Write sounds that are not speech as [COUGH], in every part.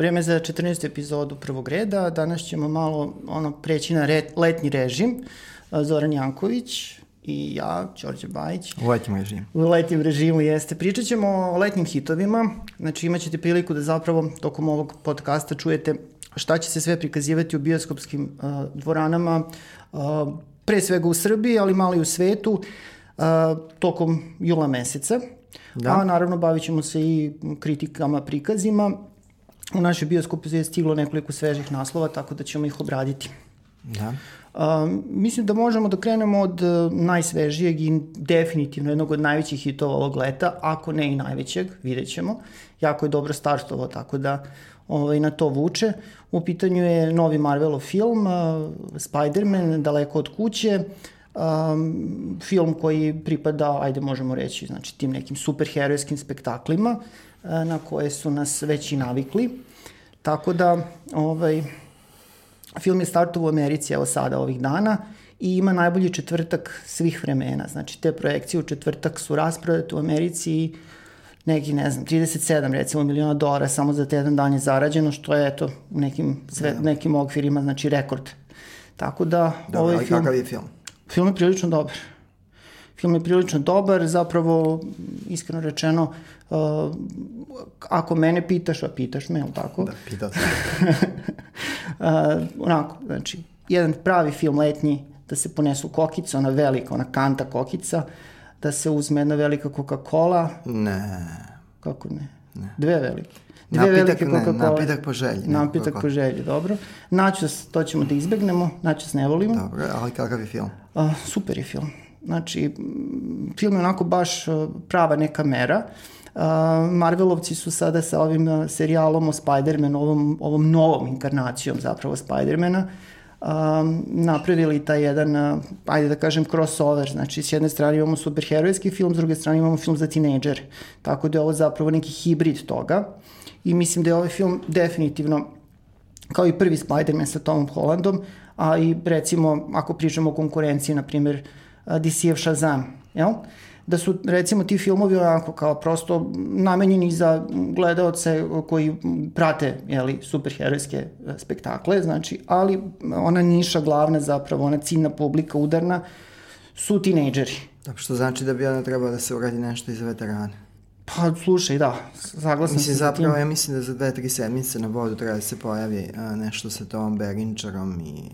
Vreme za 14. epizodu prvog reda. Danas ćemo malo ono, preći na red, letnji režim. Zoran Janković i ja, Đorđe Bajić. U letnjem režimu. U letnjem režimu jeste. Pričat ćemo o letnjim hitovima. Znači imat ćete priliku da zapravo tokom ovog podcasta čujete šta će se sve prikazivati u bioskopskim uh, dvoranama, uh, pre svega u Srbiji, ali malo i u svetu, uh, tokom jula meseca. Da. A naravno bavit ćemo se i kritikama, prikazima. U našoj bioskopu je stiglo nekoliko svežih naslova, tako da ćemo ih obraditi. Da. Uh, mislim da možemo da krenemo od uh, najsvežijeg i definitivno jednog od najvećih hitova ovog leta, ako ne i najvećeg, vidjet ćemo. Jako je dobro startovao, tako da ovaj, na to vuče. U pitanju je novi Marvelov film, uh, Spider-Man, daleko od kuće, um, film koji pripada, ajde možemo reći, znači tim nekim superherojskim spektaklima uh, na koje su nas već i navikli. Tako da, ovaj, film je startovao u Americi, evo sada, ovih dana, i ima najbolji četvrtak svih vremena. Znači, te projekcije u četvrtak su rasprodate u Americi i neki, ne znam, 37 recimo miliona dolara samo za jedan dan je zarađeno, što je eto u nekim, sve, da. nekim okvirima, znači rekord. Tako da, Dobro, ovaj film... kakav je film? Film je prilično dobar. Film je prilično dobar, zapravo, iskreno rečeno, uh, ako mene pitaš, a pitaš me, li tako? Da, pitao sam. [LAUGHS] uh, onako, znači, jedan pravi film letnji, da se ponesu kokice, ona velika, ona kanta kokica, da se uzme jedna velika Coca-Cola. Ne. Kako ne? ne. Dve velike. Dve napitak, velike Coca-Cola. Napitak po želji. Napitak po želji, dobro. Načas, to ćemo da izbegnemo, načas ne volimo. Dobro, ali kakav je film? Uh, super je film. Znači, film je onako baš prava neka mera. Uh, Marvelovci su sada sa ovim serijalom o Spider-Man, ovom, ovom novom inkarnacijom zapravo Spider-mana, um, napravili taj jedan, uh, ajde da kažem, crossover. Znači, s jedne strane imamo superherojski film, s druge strane imamo film za tinejdžere. Tako da je ovo zapravo neki hibrid toga. I mislim da je ovaj film definitivno kao i prvi Spider-Man sa Tomom Hollandom, a i recimo, ako pričamo o konkurenciji, na primjer, DC-ev Shazam, jel? Da su recimo ti filmovi onako kao prosto namenjeni za gledaoce koji prate jeli, superherojske e, spektakle, znači, ali ona niša glavna zapravo, ona ciljna publika udarna su tinejdžeri. Da, što znači da bi ona trebala da se uradi nešto i za veterane. Pa, slušaj, da, saglasan mislim, sam zapravo, ja mislim da za dve, tri sedmice na vodu treba da se pojavi a, nešto sa Tomom Berinčarom i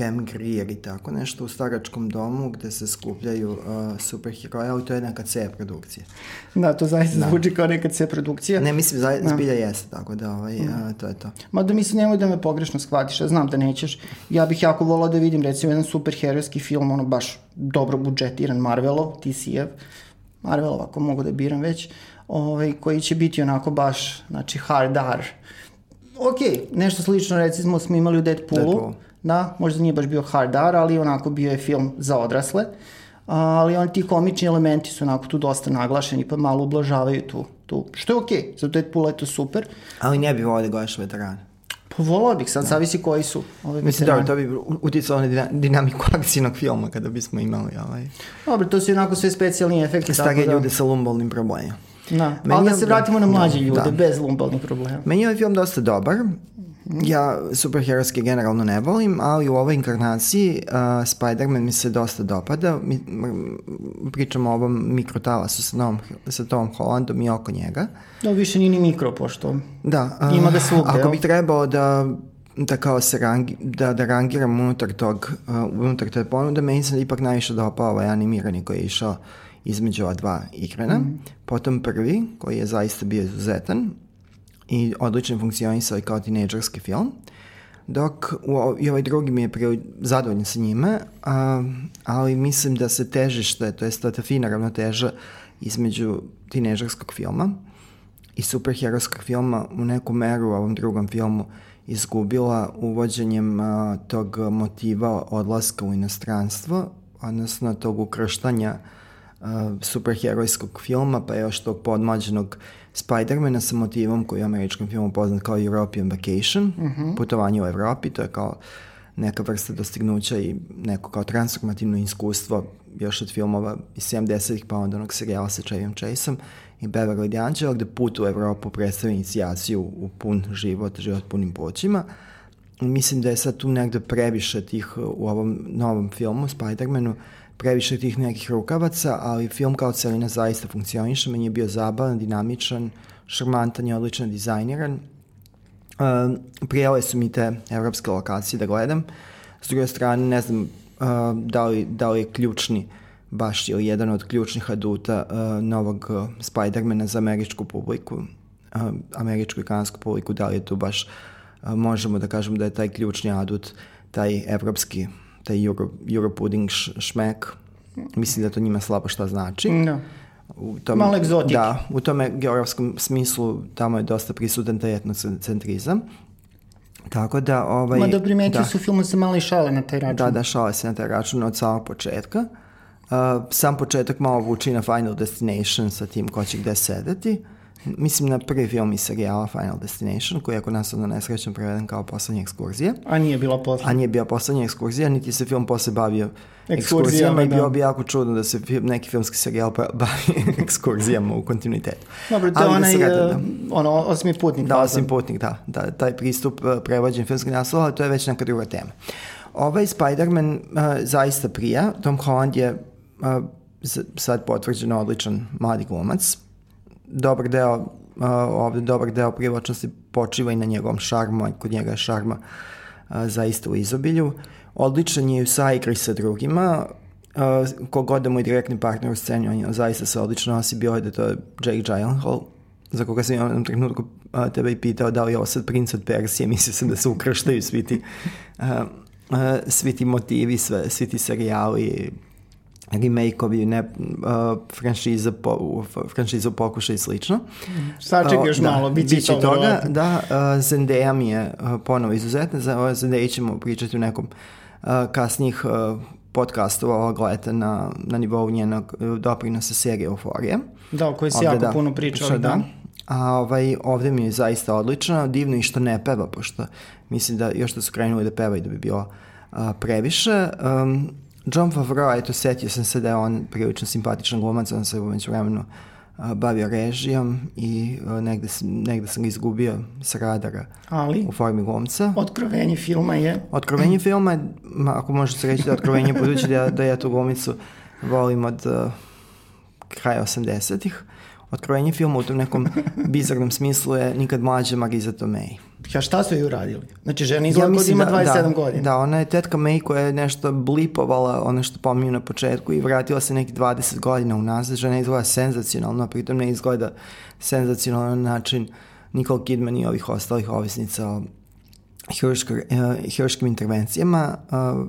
Pam Grier i tako nešto u staračkom domu gde se skupljaju uh, superheroje, ali to je neka C produkcija. Da, to zaista da. zvuči kao neka C produkcija. Ne, mislim, za, da. zbilja jeste, tako da ovaj, da. uh, to je to. Ma da mislim, nemoj da me pogrešno shvatiš, ja znam da nećeš. Ja bih jako volao da vidim, recimo, jedan superherojski film, ono baš dobro budžetiran, Marvelov, TCF, Marvelov, ako mogu da biram već, ovaj, koji će biti onako baš, znači, hard R. Ok, nešto slično, recimo, smo imali u Deadpoolu, Deadpool da, možda nije baš bio hard R, ali onako bio je film za odrasle, ali oni ti komični elementi su onako tu dosta naglašeni, pa malo ublažavaju tu, tu što je okej, okay. za Deadpool je to super. Ali ne bi volio da gledaš veterane. Pa volao bih, sad da. zavisi koji su. Ove Mislim, dobro, to bi uticalo na dinamiku akcijnog filma kada bismo imali ovaj... Dobro, to su onako sve specijalni efekti. Stare da... ljude sa lumbalnim problemima. Da, Meni ali da se vratimo na mlađe da, ljude, da. bez lumbalnih problema. Meni je ovaj film dosta dobar. Ja superherojske generalno ne volim, ali u ovoj inkarnaciji uh, Spider-Man mi se dosta dopada. Mi, pričamo o ovom mikrotalasu sa, novom, sa Tom Hollandom i oko njega. Da, više nije ni mikro, pošto da, uh, ima da svugde. Ako bi trebao da da kao se rangi, da, da rangiram unutar tog, uh, unutar te ponude, meni se ipak najviše dopao ovaj animirani koji je išao između ova dva igrana. Mm. Potom prvi, koji je zaista bio izuzetan, i odlično funkcionisao i kao tinejdžerski film. Dok u, i ovaj drugi mi je prije zadovoljan sa njime, a, ali mislim da se težište, to je ta fina ravnoteža između tinejdžerskog filma i superherojskog filma u neku meru u ovom drugom filmu izgubila uvođenjem a, tog motiva odlaska u inostranstvo, odnosno tog ukrštanja a, superherojskog filma, pa još tog podmađenog Spider-mana sa motivom koji je u američkom filmu poznat kao European Vacation, uh mhm. -huh. putovanje u Evropi, to je kao neka vrsta dostignuća i neko kao transformativno iskustvo još od filmova iz 70-ih pa onda onog serijala sa Chavyom Chaseom i Beverly D'Angelo gde put u Evropu predstavlja inicijaciju u pun život, život punim poćima. Mislim da je sad tu negde previše tih u ovom novom filmu, Spider-Manu, previše tih nekih rukavaca, ali film kao celina zaista funkcioniše, meni je bio zabavan, dinamičan, šarmantan i odlično dizajniran. Uh, prijele su mi te evropske lokacije da gledam. S druge strane, ne znam uh, da, li, da li je ključni baš ili jedan od ključnih aduta uh, novog uh, Spidermana za američku publiku, uh, američku i kanadsku publiku, da li je to baš, uh, možemo da kažemo da je taj ključni adut, taj evropski taj Euro, Euro pudding šmek. Mislim da to njima slabo šta znači. Da. U tom, Malo egzotik. Da, u tome geografskom smislu tamo je dosta prisutan taj etnocentrizam. Tako da... Ovaj, Ma da primetio da, su filmu se malo i šale na taj račun. Da, da, šale se na taj račun od samog početka. Uh, sam početak malo vuči na Final Destination sa tim ko će gde sedeti. Uh, mislim na prvi film iz serijala Final Destination, koji je kod nas ono nesrećno preveden kao poslednja ekskurzija. A nije bila poslednja. A nije bila poslednja ekskurzija, niti se film posle bavio ekskurzijama i da. bilo bi jako čudno da se film, neki filmski serijal [LAUGHS] bavi ekskurzijama u kontinuitetu. Dobro, to je onaj, sretan, da. ono, osmi putnik. Da, osmi putnik, da, da, taj pristup uh, prevođen filmskih naslova, to je već neka druga tema. Ovaj Spider-Man uh, zaista prija, Tom Holland je uh, sad potvrđeno odličan mladi glumac, dobar deo uh, ovde dobar deo privlačnosti počiva i na njegovom šarmu, a kod njega je šarma uh, zaista u izobilju. Odličan je u saigri sa drugima, uh, kogod da mu je direktni partner u sceni, on je zaista se odlično nosi, bio je da to je Jake Gyllenhaal, za koga sam jednom trenutku uh, tebe i pitao da li je ovo sad princ od Persije, [LAUGHS] mislio sam da se ukrštaju svi ti, uh, uh, svi ti motivi, sve, svi ti serijali, remake-ovi, ne, uh, franšiza, po, franšiza pokuša i slično. Saček još da, malo, bit će toga. da, uh, Zendaya mi je uh, ponovo izuzetna, za uh, Zendaya ćemo pričati u nekom uh, kasnijih uh, podcastova ovog leta na, na nivou njenog uh, doprinosa serije Euforije. Da, o kojoj si jako da, puno pričao, da. da. A ovaj, ovde mi je zaista odlično, divno i što ne peva, pošto mislim da još da su krenuli da pevaju da bi bilo uh, previše. Um, John Favreau, eto, setio sam se da je on prilično simpatičan glumac, on se umeđu vremenu bavio režijom i negde, negde sam ga izgubio sa radara Ali, u formi glumca. Otkrovenje filma je... Otkrovenje [CLEARS THROAT] filma, ma, ako može se reći da je otkrovenje, budući da, da ja tu glumicu volim od uh, kraja 80-ih. Otkrovenje filma u tom nekom [LAUGHS] bizarnom smislu je nikad mlađa Marisa Tomei. Ja šta su joj uradili? Znači žena izgleda ja kod ima 27 da, godina. Da, ona je tetka May koja je nešto blipovala, ono što pominju na početku i vratila se neki 20 godina unazad. Žena izgleda senzacionalno, pritom ne izgleda senzacionalno na način Nicole Kidman i ovih ostalih ovisnica o hiruškim uh, intervencijama. Uh,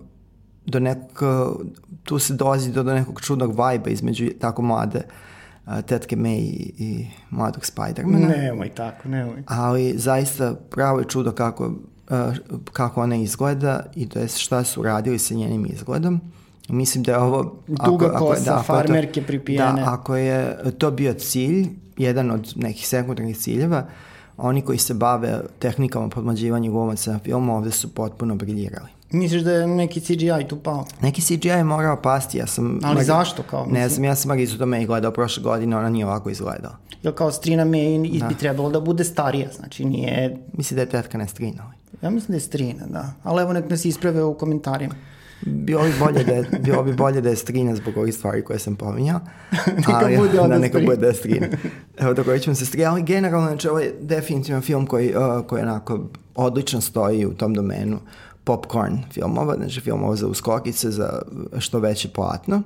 do nekog, uh, tu se dolazi do, do nekog čudnog vajba između tako mlade uh, tetke May i, i mladog Spidermana. Nemoj tako, nemoj. Ali zaista pravo je čudo kako, kako ona izgleda i to je šta su radili sa njenim izgledom. Mislim da je ovo... Duga ako, kosa, da, farmerke pripijene. Da, ako je to bio cilj, jedan od nekih sekundarnih ciljeva, oni koji se bave tehnikama podmađivanja glumaca na filmu ovde su potpuno briljirali. Misliš da je neki CGI tu pao? Neki CGI je morao pasti, ja sam... Ali Mari... zašto kao? Mislim? Ne znam, ja sam Marizu Tomei gledao prošle godine, ona nije ovako izgledala. Jel kao Strina May da. bi trebalo da bude starija, znači nije... Misli da je tetka ne Strina? Ja mislim da je Strina, da. Ali evo nek nas isprave u komentarima. Bilo bi bolje da je, bilo bi bolje da je Strina zbog ovih stvari koje sam pominjao. [LAUGHS] neka ali, bude da, neka bude da je Strina. Evo, dok ćemo se Strina, ali generalno, znači, ovo je definitivno film koji, uh, koji onako odlično stoji u tom domenu popcorn filmova, znači filmova za uskokice, za što veće platno.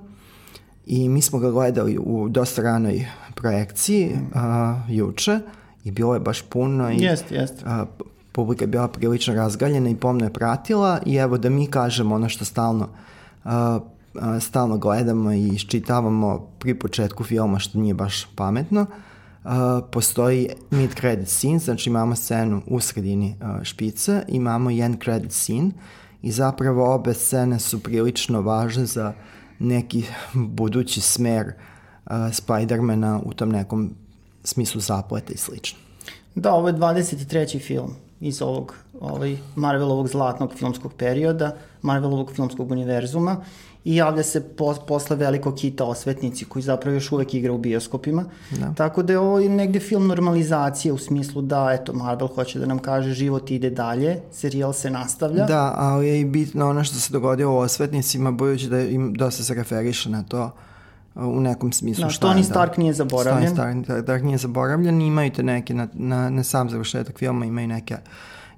I mi smo ga gledali u dosta ranoj projekciji uh, juče i bilo je baš puno i jest, jest. Uh, publika je bila prilično razgaljena i pomno je pratila i evo da mi kažemo ono što stalno uh, uh, stalno gledamo i iščitavamo pri početku filma što nije baš pametno. Uh, postoji mid credit scene, znači imamo scenu u sredini uh, špice, imamo end credit scene i zapravo obe scene su prilično važne za neki budući smer uh, Spidermana u tom nekom smislu zapleta i slično. Da, ovo je 23. film. iz ovog ovaj, Marvelovog zlatnog filmskog perioda, Marvelovog filmskog univerzuma i javlja se po, posle velikog hita Osvetnici koji zapravo još uvek igra u bioskopima. Da. Tako da je ovo negde film normalizacije u smislu da eto Marvel hoće da nam kaže život ide dalje, serijal se nastavlja. Da, ali je i bitno ono što se dogodilo u Osvetnicima, bojući da im dosta se referiše na to u nekom smislu. Da, Tony Stark da, nije zaboravljen. Tony Stark, Stark nije zaboravljen, imaju te neke, na, na, na sam završetak filma imaju neke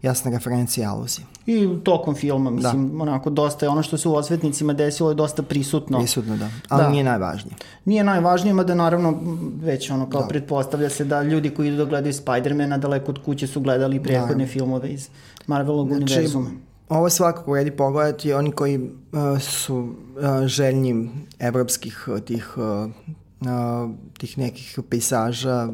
jasne referencije i aluzije. I tokom filma, mislim, da. onako, dosta je ono što se u osvetnicima desilo je dosta prisutno. Prisutno, da. Ali da. nije najvažnije. Nije najvažnije, mada naravno već ono kao da. pretpostavlja se da ljudi koji idu da gledaju Spider-mana daleko od kuće su gledali prethodne da. filmove iz Marvelovog znači, univerzuma. Ovo svakako vredi pogledati oni koji uh, su uh, željni evropskih uh, tih, uh, uh, tih nekih pejsaža,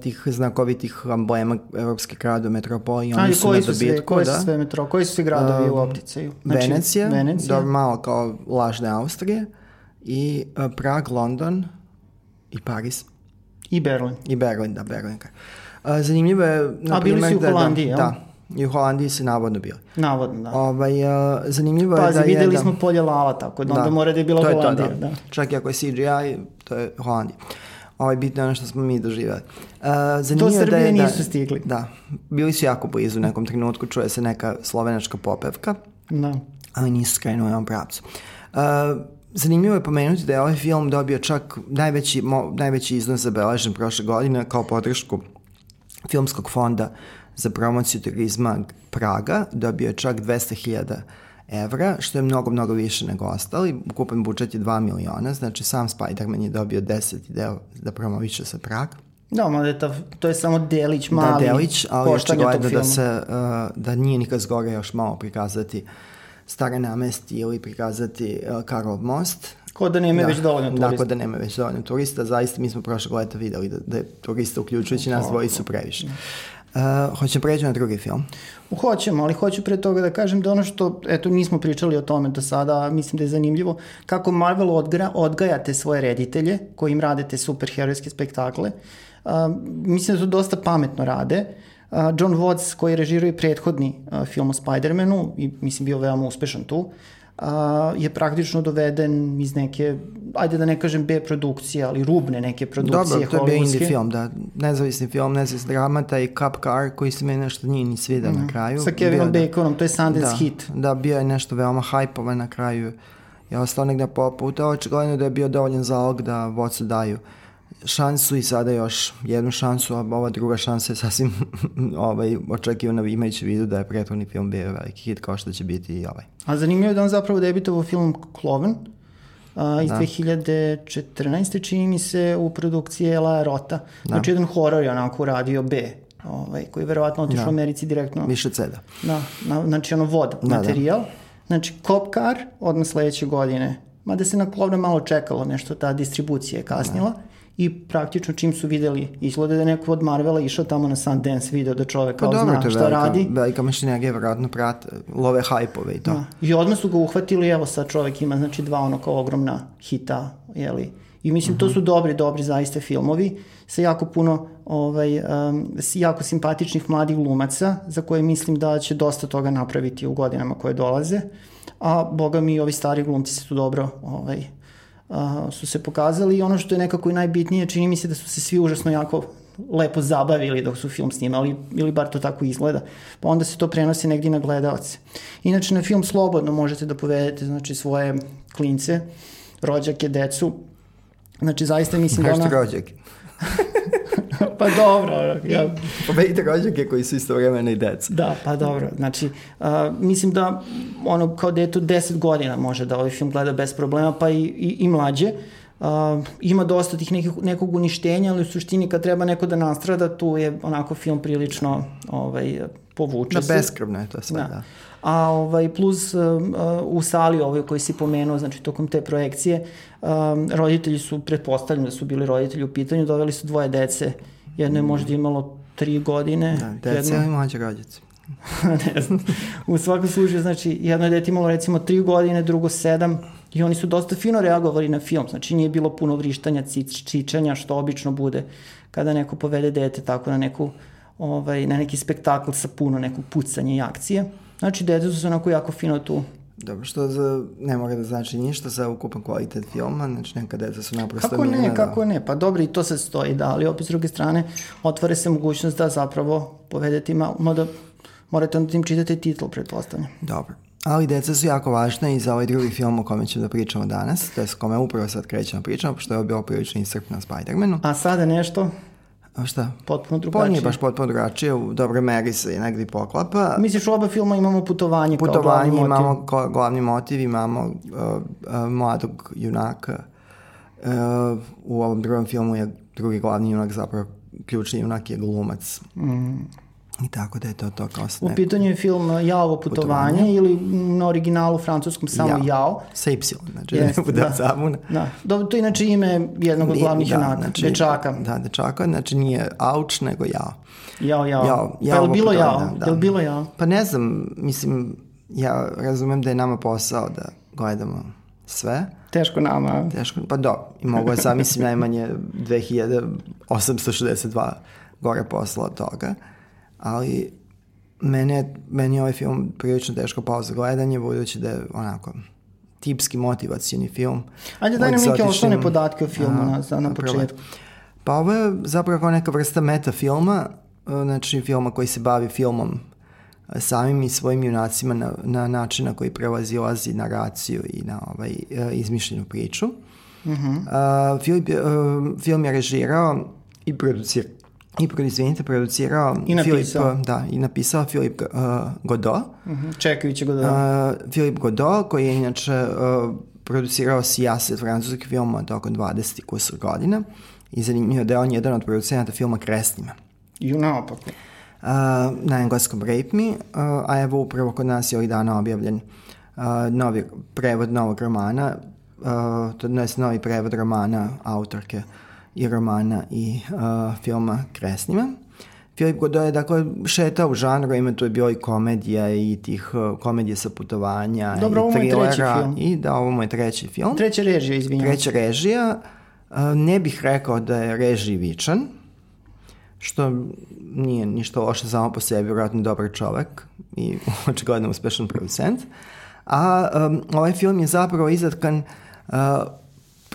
tih znakovitih amblema Evropske grada metropoli. Oni A, su koji, su sve, koji da? su sve metro, koji su gradovi uh, u opticaju? Znači, Venecija, Venecija. Da, malo kao lažne Austrije i uh, Prag, London i Paris. I Berlin. I Berlin, da, Berlin. Uh, zanimljivo je... A bili su u da- Holandiji, da, jel? Da, i u Holandiji se navodno bili. Navodno, da. Ovaj, uh, zanimljivo Pazi, je da je... Pazi, videli smo polje lava, tako da, da onda mora da je bila Holandija. To, da. da. Čak i ako je CGI, to je Holandija ovaj, bitno je ono što smo mi doživali. Uh, zanimljivo Do Srbije da je, da, nisu stigli. Da, bili su jako blizu u nekom trenutku, čuje se neka slovenačka popevka, da. ali nisu skrenuli u ovom pravcu. Uh, zanimljivo je pomenuti da je ovaj film dobio čak najveći, mo, najveći iznos zabeležen prošle godine kao podršku filmskog fonda za promociju turizma Praga, dobio je čak 200.000 evra, što je mnogo, mnogo više nego ostali. Ukupan budžet je 2 miliona, znači sam Spider-Man je dobio 10 deo da promoviše sa Prag. Da, ma je to, to je samo delić, da, mali Da, delić, ali očigledno da, se, uh, da nije nikad zgore još malo prikazati stare namesti ili prikazati uh, Karlov most. Ko da nema da, već dovoljno turista. Da, ko da nema već dovoljno turista. Zaista mi smo prošle leta videli da, da je turista, uključujući nas dvojicu, previše. Uh, hoćemo preći na drugi film? Hoćemo, ali hoću pre toga da kažem da ono što, eto, nismo pričali o tome do sada, mislim da je zanimljivo, kako Marvel odgra, odgaja te svoje reditelje koji im rade te superherojske spektakle. Uh, mislim da to dosta pametno rade. Uh, John Watts koji režiruje prethodni uh, film o Spider-Manu i mislim bio veoma uspešan tu. Uh, a, je praktično doveden iz neke, ajde da ne kažem B produkcije, ali rubne neke produkcije Dobro, to je bio indie film, da. Nezavisni film, nezavisni dramata i Cup Car koji se meni nešto nije ni svida mm. na kraju. Sa Kevinom bio, da- Baconom, to je Sundance da, hit. Da, bio je nešto veoma hajpovan na kraju. Je ostao negde poputa, očigledno da je bio dovoljan zalog da vodcu daju šansu i sada još jednu šansu, a ova druga šansa je sasvim [LAUGHS] ovaj, očekivana imajući vidu da je prethodni film bio veliki hit kao što će biti i ovaj. A zanimljivo je da on zapravo debitovao film Kloven a, iz da. 2014. čini mi se u produkciji Ela Rota. Da. Znači jedan horor je onako uradio B ovaj, koji je verovatno otišao da. u Americi direktno. Više ceda. Da, na, znači ono vod, da, da. materijal. Da. Znači Cop Car odmah sledeće godine. Mada se na Klovna malo čekalo nešto, ta distribucija je kasnila. Da i praktično čim su videli izglede da je neko od Marvela išao tamo na Sundance video da čovek pa kao zna šta velika, radi. Velika mašinerija vjerojatno prate, love hajpove i to. Da. I odmah su ga uhvatili, evo sad čovek ima znači dva ono kao ogromna hita, jeli. I mislim, uh -huh. to mhm. su dobri, dobri zaiste filmovi sa jako puno ovaj, um, jako simpatičnih mladih glumaca za koje mislim da će dosta toga napraviti u godinama koje dolaze. A boga mi ovi stari glumci se tu dobro ovaj, a, su se pokazali i ono što je nekako i najbitnije, čini mi se da su se svi užasno jako lepo zabavili dok su film snimali, ili bar to tako izgleda. Pa onda se to prenosi negdje na gledalce. Inače, na film slobodno možete da povedete znači, svoje klince, rođake, decu. Znači, zaista mislim da ona... rođake? [LAUGHS] pa dobro. Ja... Pobedite rođake koji su isto vremena i deca. Da, pa dobro. Znači, uh, mislim da ono kao deto 10 godina može da ovaj film gleda bez problema, pa i, i, i mlađe. Uh, ima dosta tih nekih, nekog uništenja, ali u suštini kad treba neko da nastrada, tu je onako film prilično ovaj, povuče da, se. Da, beskrvno je to sve, da. da. A ovaj, plus uh, u sali ovaj koji si pomenuo, znači tokom te projekcije, um, roditelji su, pretpostavljam da su bili roditelji u pitanju, doveli su dvoje dece Jedno je možda imalo tri godine. Da, deca jedno... ili mlađe rođice? ne znam. U svakom slučaju, znači, jedno je dete imalo recimo tri godine, drugo sedam i oni su dosta fino reagovali na film. Znači, nije bilo puno vrištanja, cič, čičanja, što obično bude kada neko povede dete tako na neku ovaj, na neki spektakl sa puno nekog pucanja i akcije. Znači, deca su se onako jako fino tu dobro, što za, ne mora da znači ništa za ukupan kvalitet filma, znači neka deca su naprosto Kako ne, kako ne, pa dobro i to se stoji, da, ali opet s druge strane otvore se mogućnost da zapravo povedete ima, da morate onda tim čitati titl, pretpostavljam. Dobro. Ali deca su jako važna i za ovaj drugi film o kome ćemo da pričamo danas, to je s kome upravo sad krećemo pričamo, pošto je bio prilično iscrpno na Spider-Manu. A sada nešto A šta? Potpuno drugačije. Pa nije baš potpuno drugačije, u dobroj meri se negdje poklapa. Misliš u oba filma imamo putovanje, putovanje kao glavni imamo motiv? Kao glavni motiv, imamo uh, uh, mladog junaka. Uh, u ovom drugom filmu je drugi glavni junak zapravo ključni junak je glumac. Mm. I tako da je to to kao snap. U pitanju je film Jao putovanje, putovanje. ili na originalu francuskom samo Jao. Jao. Sa Y, znači Jest, ne bude da. zabuna. Da. Dobro, to je inače ime jednog od glavnih da, junaka, znači, dečaka. Da, dečaka, znači nije Auč, nego Jao. Jao, Jao. jao, jao pa je li bilo Jao? Da, da. Je li bilo Jao? Pa ne znam, mislim, ja razumem da je nama posao da gledamo sve. Teško nama. Teško, pa do, i mogu ja mislim najmanje 2862 gore posla od toga ali mene, meni je ovaj film prilično teško pao za gledanje, budući da je onako tipski motivacijni film. Ajde daj nam neke osnovne podatke o filmu na, na, na početku. Pa ovo je zapravo kao neka vrsta meta filma, znači filma koji se bavi filmom samim i svojim junacima na, na način na koji prevazilazi naraciju i na ovaj, e, izmišljenu priču. Uh -huh. uh, film, uh, film je režirao i producirao i izvinite, producirao I napisao. Filip, da, i napisao Filip uh, Godot. Uh mhm, -huh. Čekajući Godot. Uh, Filip Godot, koji je inače uh, producirao sijaset francuskih filma tokom 20. kusur godina i zanimljivo da je on jedan od producenata filma Kresnima. I naopako. Uh, na engleskom Rape Me, uh, a evo upravo kod nas je ovih dana objavljen uh, novi prevod novog romana, uh, to je novi prevod romana autorke uh, i romana i uh, filma Kresnima. Filip Godot je dakle šetao u žanru, ima tu je bio i komedija i tih komedije sa putovanja Dobro, i trilera. I da, ovo mu je treći film. Treća režija, izvinjam. Treća režija. Ne bih rekao da je reživičan, što nije ništa loše samo po sebi, vjerojatno dobar čovek i [LAUGHS] očigledno uspešan producent. A um, ovaj film je zapravo izatkan uh,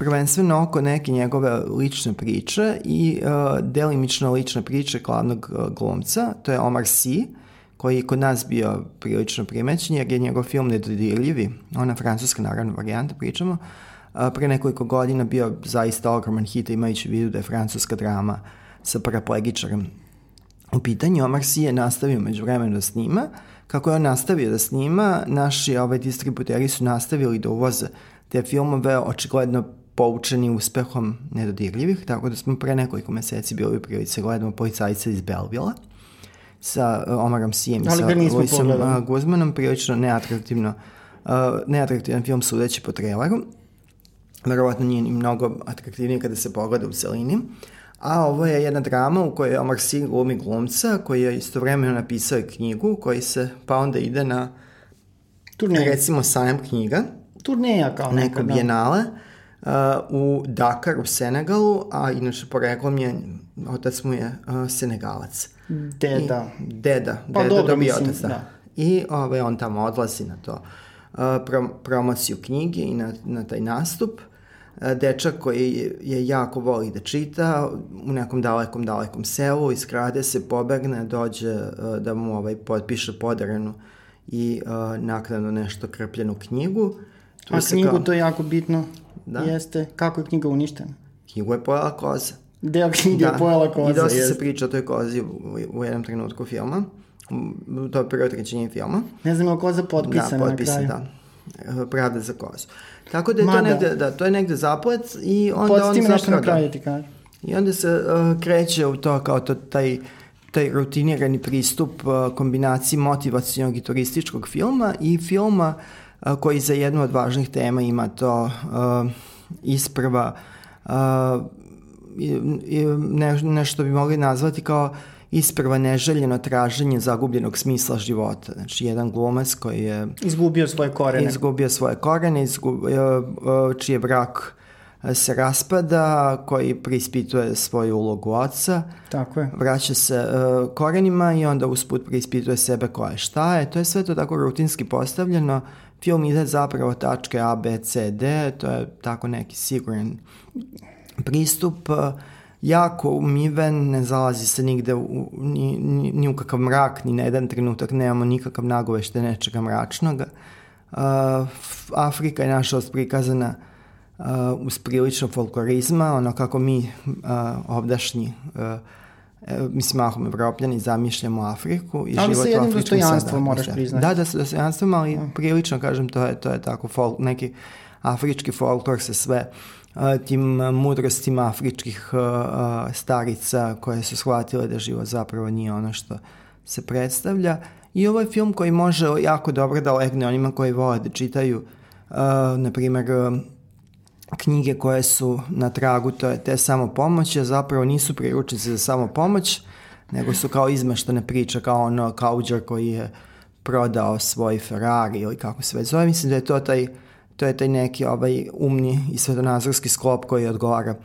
prvenstveno oko neke njegove lične priče i uh, delimično lične priče glavnog uh, glumca, to je Omar Sy, koji je kod nas bio prilično primećen, jer je njegov film Nedodirljivi, ona francuska naravno varijanta pričamo, uh, pre nekoliko godina bio zaista ogroman hit, imajući vidu da je francuska drama sa paraplegičarem u pitanju. Omar Sy je nastavio među vremenu da snima, kako je on nastavio da snima, naši ovaj, distributeri su nastavili da uvoze te filmove očigledno poučeni uspehom nedodirljivih, tako da smo pre nekoliko meseci bili u prilici da gledamo policajca iz Belvila sa uh, Omarom Sijem i sa Luisom Guzmanom, prilično neatraktivno, uh, neatraktivan film sudeći po traileru. Verovatno nije ni mnogo atraktivnije kada se pogleda u celini. A ovo je jedna drama u kojoj Omar Sy glumi glumca koji je istovremeno napisao knjigu koji se pa onda ide na Turneja. recimo sajam knjiga. Turneja kao neka, neko da. Da u Dakar u Senegalu, a inače poreklom je, otac mu je uh, Senegalac. Deda. I, deda, pa deda dobro, dobio mislim, otac, da. da. I ovaj, on tamo odlazi na to uh, pro, promociju knjige i na, na taj nastup. Uh, dečak koji je jako voli da čita u nekom dalekom, dalekom selu, iskrade se, pobegne, dođe uh, da mu ovaj, potpiše podarenu i uh, naknadno nešto krpljenu knjigu. Tu A knjigu kao... to je jako bitno da. jeste kako je knjiga uništena. Knjigu je pojela koza. Deo knjige da. [LAUGHS] je pojela koza. I dosta se priča o toj kozi u, u jednom trenutku filma. To je prvo trećenje filma. Ne znam je koza potpisana da, potpisa, na kraju. Da, pravda za kozu. Tako da je Ma, to negde, da, to je negde zaplet i onda Podsjeti on zapravo... nešto na kraju ti kaže. I onda se uh, kreće u to kao to, taj taj rutinirani pristup uh, kombinaciji motivacijnog i turističkog filma i filma koji za jednu od važnih tema ima to uh, isprva uh, ne, nešto bi mogli nazvati kao isprva neželjeno traženje zagubljenog smisla života. Znači, jedan glumac koji je... Izgubio svoje korene. Izgubio svoje korene, izgubio, čiji je brak se raspada, koji prispituje svoju ulogu oca. Tako je. Vraća se uh, korenima i onda usput prispituje sebe ko je šta je. To je sve to tako rutinski postavljeno. Film ide zapravo tačke A, B, C, D. To je tako neki siguran pristup. Jako umiven, ne zalazi se nigde u, ni, ni, ni u kakav mrak, ni na jedan trenutak nemamo nikakav nagovešte nečega mračnog. Uh, Afrika je naša prikazana uh, uz prilično folklorizma, ono kako mi uh, ovdašnji uh, mislim, mahom evropljani zamišljamo Afriku i ali život u Afričkom Ali sa dostojanstvom moraš priznati. Da, da, sa dostojanstvom, ali mm. prilično, kažem, to je, to je tako folk, neki afrički folklor se sve tim mudrostima afričkih starica koje su shvatile da život zapravo nije ono što se predstavlja. I ovo je film koji može jako dobro da legne onima koji vole da čitaju, na primjer, knjige koje su na tragu to je te samopomoći, zapravo nisu priručnice za samopomoć, nego su kao izmeštane priče, kao ono kauđer koji je prodao svoj Ferrari ili kako se već zove. Mislim da je to taj to je taj neki ovaj umni i svetonazorski sklop koji odgovara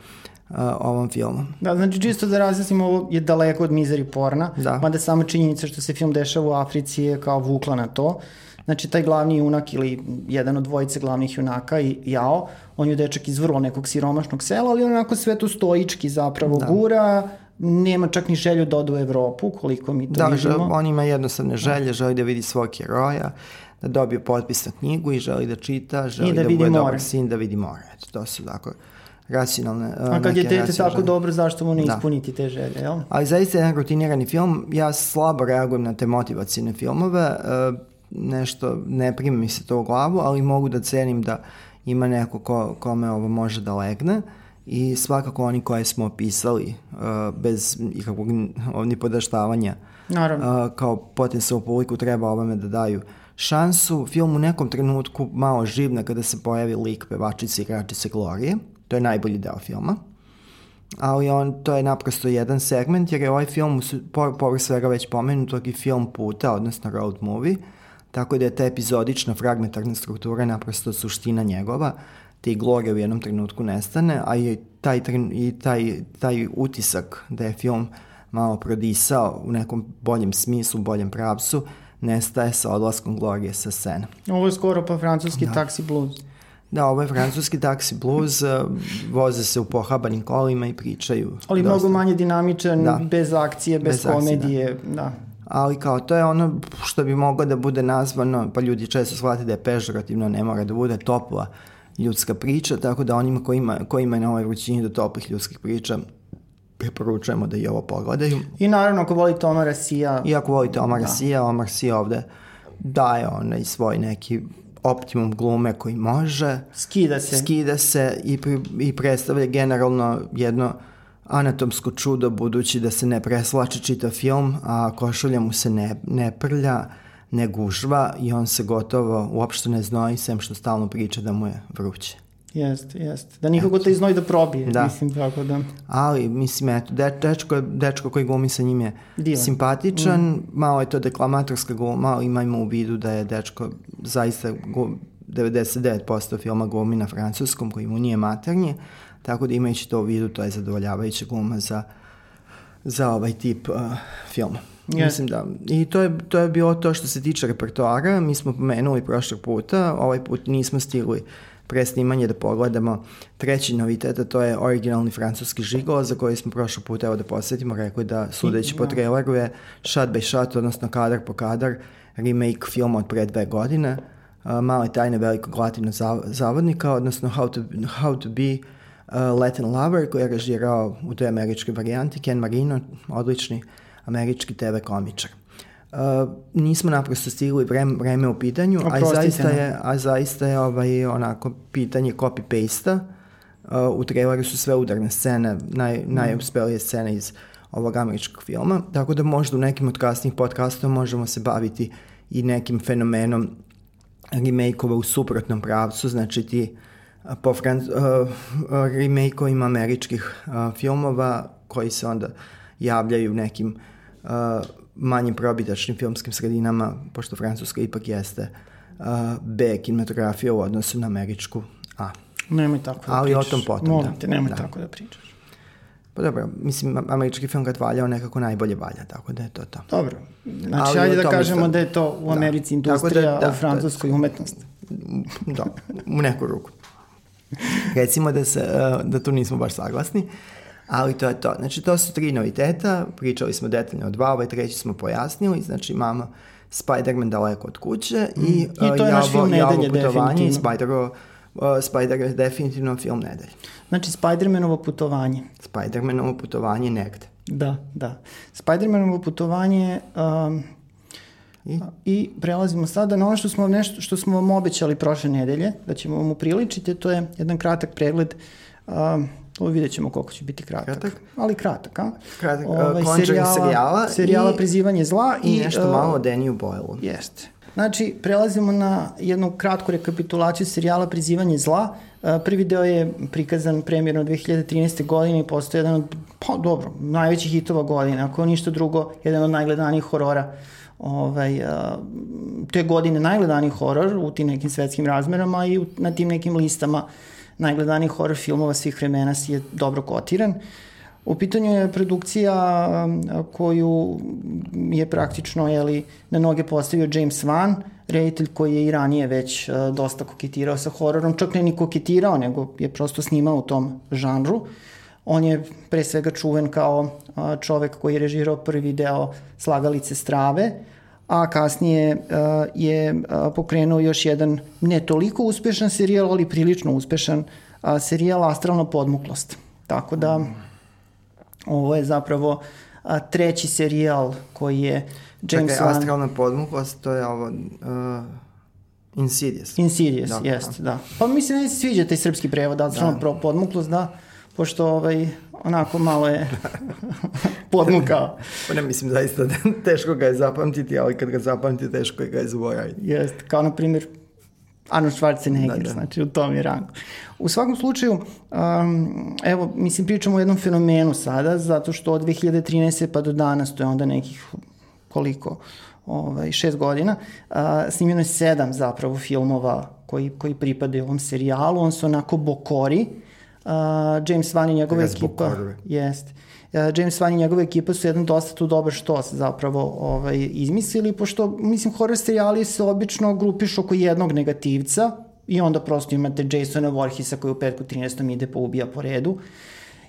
uh, ovom filmu. Da, znači čisto da razjasnimo, ovo je daleko od mizeri porna, da. mada sama činjenica što se film dešava u Africi je kao vukla na to. Znači, taj glavni junak ili jedan od dvojice glavnih junaka i Jao, on je dečak iz vrlo nekog siromašnog sela, ali onako sve to stoički zapravo da. gura, nema čak ni želju da ode u Evropu, koliko mi to da, vidimo. Da, on ima jednostavne želje, želi da vidi svog heroja, da dobije potpis na knjigu i želi da čita, želi I da, da bude more. dobar sin, da vidi more. Eto, to su tako racionalne A kad je dete tako želje. dobro, zašto mu ne da. ispuniti te želje, jel? Ali zaista je jedan rutinirani film. Ja slabo reagujem na te motivacijne filmove. E, nešto, ne prima mi se to u glavu, ali mogu da cenim da ima neko ko, kome ovo može da legne i svakako oni koje smo opisali uh, bez ikakvog ni podaštavanja Naravno. Uh, kao potencijalnu publiku treba ovome da daju šansu. Film u nekom trenutku malo živne kada se pojavi lik pevačice i igračice Glorije. To je najbolji deo filma. Ali on, to je naprosto jedan segment, jer je ovaj film, po, povrh svega već pomenutog, i film puta, odnosno road movie, tako da je ta epizodična fragmentarna struktura naprosto suština njegova, te Glorija u jednom trenutku nestane, a i taj, i taj, taj utisak da je film malo prodisao u nekom boljem smislu, boljem pravcu, nestaje sa odlaskom Glorije sa scene. Ovo je skoro pa francuski da. taksi blues. Da, ovo je francuski taksi blues, eh, voze se u pohabanim kolima i pričaju. Ali dosta. mnogo manje dinamičan, da. bez akcije, bez, bez komedije, akcije, da. da. Ali kao, to je ono što bi moglo da bude nazvano, pa ljudi često shvate da je pežorativno, ne mora da bude topla ljudska priča, tako da onima koji ima, koji ima na ovoj vrućini do toplih ljudskih priča preporučujemo da i ovo pogledaju. I naravno ako volite Omara Sija. I ako volite Omara da. Sija, Omar Sija ovde daje onaj svoj neki optimum glume koji može. Skida se. Skida se i, pri, i predstavlja generalno jedno anatomsko čudo budući da se ne preslače čita film, a košulja mu se ne, ne prlja, ne gužva i on se gotovo uopšte ne znoji, sem što stalno priča da mu je vruće. Jest, jest. Da nikogo te iznoj da probije, da. mislim, tako da. Ali, mislim, eto, de, dečko, dečko koji glumi sa njim je Divan. simpatičan, mm. malo je to deklamatorska gluma, ali imajmo u vidu da je dečko zaista 99% filma glumi na francuskom, koji mu nije maternje, tako da imajući to u vidu, to je zadovoljavajuća gluma za, za ovaj tip uh, filma. Yes. Mislim da. I to je, to je bilo to što se tiče repertoara. Mi smo pomenuli prošlog puta, ovaj put nismo stigli pre snimanje da pogledamo treći novitet, a to je originalni francuski žigolo za koji smo prošlog puta, evo da posjetimo, rekli da sudeći po da. traileru je shot by shot, odnosno kadar po kadar, remake filma od pre dve godine, uh, male tajne velikog latinog zavodnika, odnosno How to, How to be Latin Lover, koji je režirao u toj američkoj varijanti, Ken Marino, odlični američki TV komičar. Uh, nismo naprosto stigli vreme, vreme u pitanju, a zaista je, a zaista je ovaj, onako pitanje copy-paste-a. Uh, u traileru su sve udarne scene, naj, mm. najuspelije scene iz ovog američkog filma, tako da možda u nekim od kasnih podcasta možemo se baviti i nekim fenomenom remake-ova u suprotnom pravcu, znači ti po fran, uh, remake-ovima američkih uh, filmova koji se onda javljaju nekim uh, manjim probitačnim filmskim sredinama, pošto Francuska ipak jeste uh, B kinematografija u odnosu na američku A. Nemoj tako da Ali pričaš. o tom potom, Molim da. te, nemoj Da. tako da pričaš. Pa dobro, mislim, američki film kad valja, on nekako najbolje valja, tako da je to to. Dobro, znači Ali ajde da kažemo sad- da je to u Da. Americi da- industrija, da, a to u Francuskoj umetnost. Da, u neku ruku. [LAUGHS] Recimo da, se, uh, da tu nismo baš saglasni, ali to je to. Znači, to su tri noviteta, pričali smo detaljno o dva, ovaj treći smo pojasnili, znači imamo Spider-Man daleko od kuće i, Mm. I to je naš film nedelje, putovanje i definitivno. Spider, uh, Spider je definitivno film nedelje. Znači, Spider-manovo putovanje. Spider-Manovo putovanje negde. Da, da. Spider-manovo putovanje um, I? i prelazimo sada na ono što smo, nešto, što smo vam obećali prošle nedelje, da ćemo vam upriličiti, to je jedan kratak pregled um, Ovo vidjet ćemo koliko će biti kratak. Kratak? Ali kratak, a? Kratak, uh, Conjuring serijala Serijala i- Prizivanje zla. I, nešto uh, malo o Danny Boyle. Jeste. Znači, prelazimo na jednu kratku rekapitulaciju serijala Prizivanje zla. E, Prvi deo je prikazan premjerno 2013. godine i postoje jedan od, pa dobro, najvećih hitova godine, ako ništa drugo, jedan od najgledanijih horora ovaj, te godine najgledaniji horor u tim nekim svetskim razmerama i na tim nekim listama najgledanijih horor filmova svih vremena je dobro kotiran. U pitanju je produkcija koju je praktično jeli, na noge postavio James Wan, reditelj koji je i ranije već uh, dosta koketirao sa hororom, čak ne ni koketirao, nego je prosto snimao u tom žanru. On je pre svega čuven kao čovek koji je režirao prvi deo Slagalice strave, a kasnije je pokrenuo još jedan ne toliko uspešan serijal, ali prilično uspešan serijal Astralna podmuklost. Tako da ovo je zapravo treći serijal koji je James Čekaj, Wan... astralna podmuklost, to je ovo... Uh, Insidious. Insidious, Da, da, jest, da. Pa mislim da mi se sviđa taj srpski prevod, Astralna da. podmuklost, da, pošto ovaj, onako malo je [LAUGHS] podmukao. Pa ne mislim zaista [LAUGHS] teško ga je zapamtiti, ali kad ga zapamti teško je ga je zaboraviti. Jest, kao na primjer Arnold Schwarzenegger, Da, da, znači u tom je rangu. U svakom slučaju, um, evo, mislim, pričamo o jednom fenomenu sada, zato što od 2013. pa do danas, to je onda nekih koliko, ovaj, šest godina, uh, snimljeno je sedam zapravo filmova koji, koji pripadaju ovom serijalu, on su onako bokori, uh, James Wan i njegova Raz ekipa, jest, Uh, James Wan i njegova ekipa su jedan dosta tu dobar štos zapravo ovaj, izmislili, pošto, mislim, horror serijali se obično grupišu oko jednog negativca i onda prosto imate Jasona Voorheesa koji u petku 13. ide pa ubija po redu.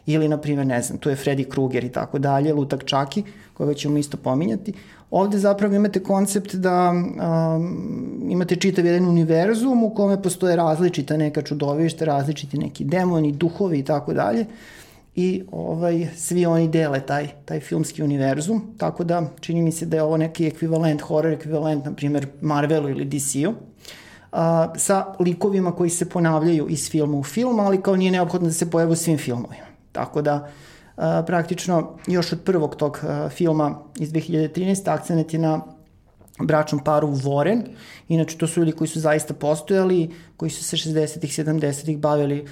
Ili, na primjer, ne znam, tu je Freddy Krueger i tako dalje, Lutak Čaki, koga ćemo isto pominjati. Ovde zapravo imate koncept da um, imate čitav jedan univerzum u kome postoje različita neka čudovišta, različiti neki demoni, duhovi i tako dalje i ovaj, svi oni dele taj, taj filmski univerzum, tako da čini mi se da je ovo neki ekvivalent, horror ekvivalent, na primjer Marvelu ili DC-u, a, sa likovima koji se ponavljaju iz filma u film, ali kao nije neophodno da se pojave u svim filmovima. Tako da, a, praktično, još od prvog tog filma iz 2013. akcent je na bračnom paru Warren. Inače, to su ljudi koji su zaista postojali, koji su se 60-ih, 70-ih bavili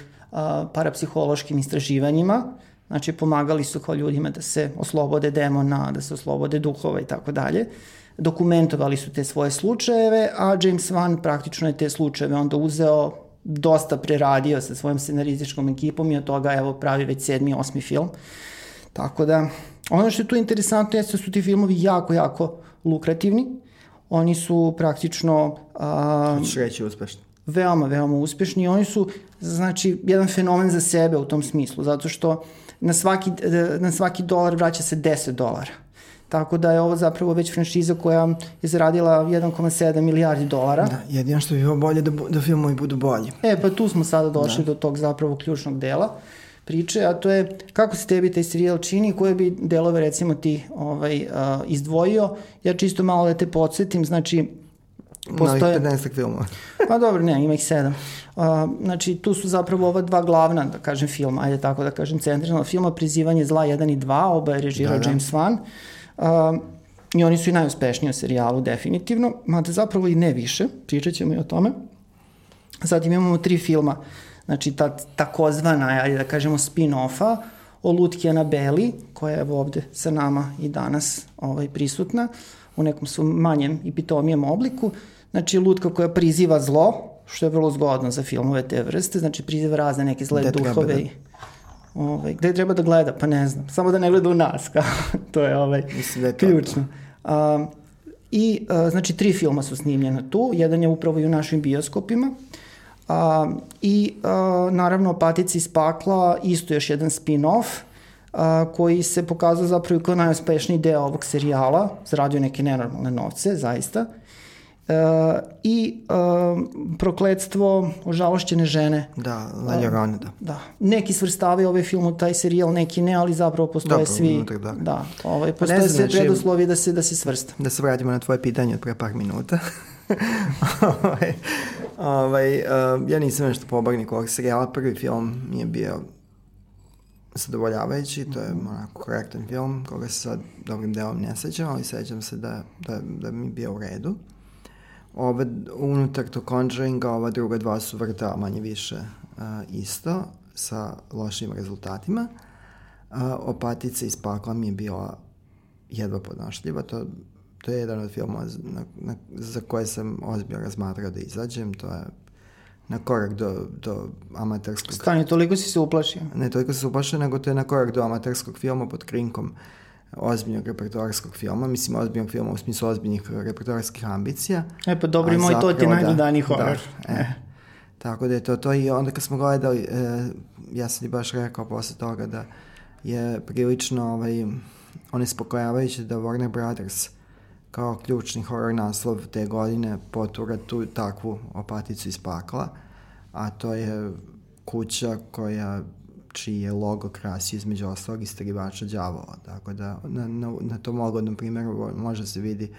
parapsihološkim istraživanjima. Znači, pomagali su kao ljudima da se oslobode demona, da se oslobode duhova i tako dalje. Dokumentovali su te svoje slučajeve, a James Wan praktično je te slučajeve onda uzeo dosta preradio sa svojom scenarističkom ekipom i od toga evo pravi već sedmi, osmi film. Tako da, ono što je tu interesantno jeste da su ti filmovi jako, jako lukrativni. Oni su praktično a, Hoćeš reći uspešno. veoma, veoma uspešni oni su, znači, jedan fenomen za sebe u tom smislu, zato što na svaki, na svaki dolar vraća se 10 dolara. Tako da je ovo zapravo već franšiza koja je zaradila 1,7 milijardi dolara. Da, jedino što bi bilo bolje da, da filmovi budu bolji. E, pa tu smo sada došli da. do tog zapravo ključnog dela priče, a to je kako se tebi taj serijal čini, koje bi delove recimo ti ovaj, uh, izdvojio. Ja čisto malo da te podsjetim, znači Postoje... Novih 15 filmova. [LAUGHS] Pa dobro, ne, ima ih sedam. Uh, znači, tu su zapravo ova dva glavna, da kažem, filma, ajde tako da kažem, centralna filma, Prizivanje zla 1 i 2, oba je režirao da, da. James Wan. Uh, I oni su i najuspešniji u serijalu, definitivno, mada zapravo i ne više, pričat ćemo i o tome. Zatim imamo tri filma, znači ta takozvana, ajde da kažemo, spin-offa, o Lutki Anabeli, koja je evo ovde sa nama i danas ovaj, prisutna, u nekom svom manjem i pitomijem obliku. Znači, lutka koja priziva zlo, što je vrlo zgodno za filmove te vrste, znači priziva razne neke zle gde duhove. Da... Ovaj, gde treba da gleda? Pa ne znam. Samo da ne gleda u nas. Kao. [LAUGHS] to je ovaj, Mislim da je ključno. Um, I, uh, znači, tri filma su snimljena tu. Jedan je upravo i u našim bioskopima. A, I a, naravno Patici iz pakla, isto još jedan spin-off, a, koji se pokazao zapravo kao najuspešniji deo ovog serijala, zaradio neke nenormalne novce, zaista. E, I e, prokledstvo ožalošćene žene. Da, La Llorona, da. Da. Neki svrstavaju ovaj film u taj serijal, neki ne, ali zapravo postoje Dobro, svi... Unutak, da. da. Ovaj, postoje sve znači, preduslovi da se, da se svrsta. Da se vratimo na tvoje pitanje od pre par minuta. [LAUGHS] ovaj, ovaj, uh, ja nisam nešto pobornik ovog serijala. Prvi film mi je bio zadovoljavajući, to je onako korektan film, koga se sad dobrim delom ne sećam, ali sećam se da, da, da mi bio u redu. Ove, unutar to Conjuringa, ova druga dva su vrta manje više uh, isto, sa lošim rezultatima. Uh, Opatice iz pakla mi je bila jedva podnošljiva, to to je jedan od filmova na, na, za koje sam ozbiljno razmatrao da izađem, to je na korak do, do amaterskog... Stani, toliko si se uplašio? Ne, toliko se uplašio, nego to je na korak do amaterskog filma pod krinkom ozbiljnog repertoarskog filma, mislim ozbiljnog filma u smislu ozbiljnih repertoarskih ambicija. E pa dobri moj, to ti je najgledaniji da, horor. Da, e. Tako da je to to i onda kad smo gledali, e, ja sam ti baš rekao posle toga da je prilično ovaj, onespokojavajuće da Warner Brothers kao ključni horror naslov te godine potura tu takvu opaticu iz pakla, a to je kuća koja čiji je logo krasi između ostalog istragivača đavola. Tako da na, na, na tom ogodnom primjeru može se vidi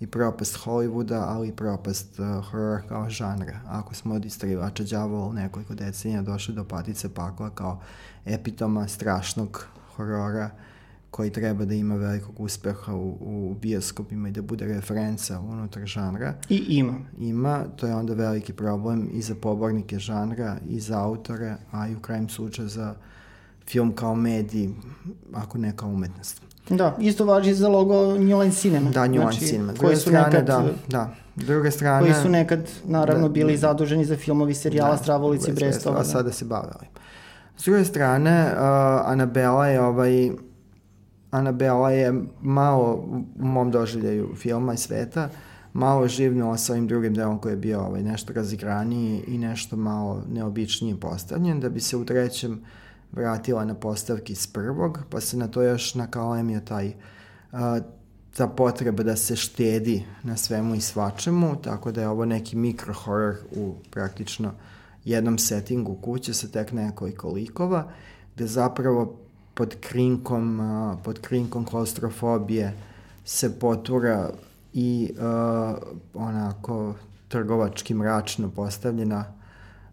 i propast Hollywooda, ali i propast uh, horror kao žanra. Ako smo od istragivača đavola u nekoliko decenija došli do patice pakla kao epitoma strašnog horora, uh, koji treba da ima velikog uspeha u, u bioskopima i da bude referenca unutar žanra. I ima. Ima, to je onda veliki problem i za pobornike žanra, i za autore, a i u krajem slučaju za film kao medij, ako ne kao umetnost. Da, isto važi za logo New Line Cinema. Da, New Line znači, Cinema. Druge strane, nekad, da, da. Druge strane... Koji su nekad, naravno, da, bili zaduženi za filmovi serijala da, Stravolici i Brestova. A sada se bavili. S druge strane, uh, Anabela je ovaj Anabela je malo u mom doživljaju filma i sveta malo živnula sa ovim drugim delom koji je bio ovaj, nešto razigraniji i nešto malo neobičnije postavljen, da bi se u trećem vratila na postavki iz prvog, pa se na to još nakalemio taj uh, ta potreba da se štedi na svemu i svačemu, tako da je ovo neki mikro horror u praktično jednom settingu kuće sa tek nekoliko likova, gde zapravo pod krinkom, pod krinkom klaustrofobije se potura i uh, onako trgovački mračno postavljena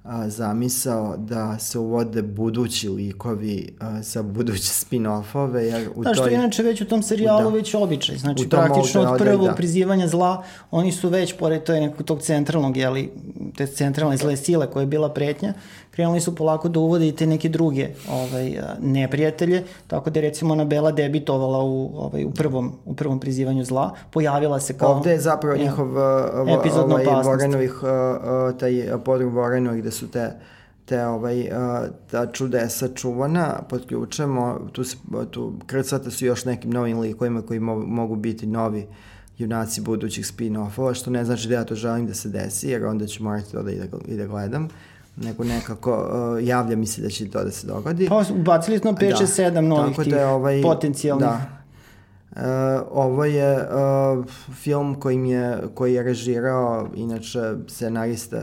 a, zamisao da se uvode budući likovi a, za buduće spin-offove. Jer u da, što toj... inače već u tom serijalu da. već običaj. Znači, praktično od prvog da. prizivanja zla, oni su već, pored toj nekog tog centralnog, jeli, te centralne zle sile koja je bila pretnja, krenuli su polako da uvode i te neke druge ovaj, neprijatelje, tako da je recimo Anabela debitovala u, ovaj, u, prvom, u prvom prizivanju zla, pojavila se kao... Ovde je zapravo ja, njihov ovaj, Vorenovih, taj podrum Vorenovih gde su te te ovaj, ta čudesa čuvana pod ključem, tu, se, tu krcate su još nekim novim likovima koji mo, mogu biti novi junaci budućih spin-offova, što ne znači da ja to želim da se desi, jer onda ću morati to da ide, ide gledam nego nekako uh, javlja mi se da će to da se dogodi. Pa ubacili smo 5 6 7 novih Tako tih da je ovaj, potencijalnih. Da. Uh, ovo je uh, film koji je, koji je režirao, inače scenarista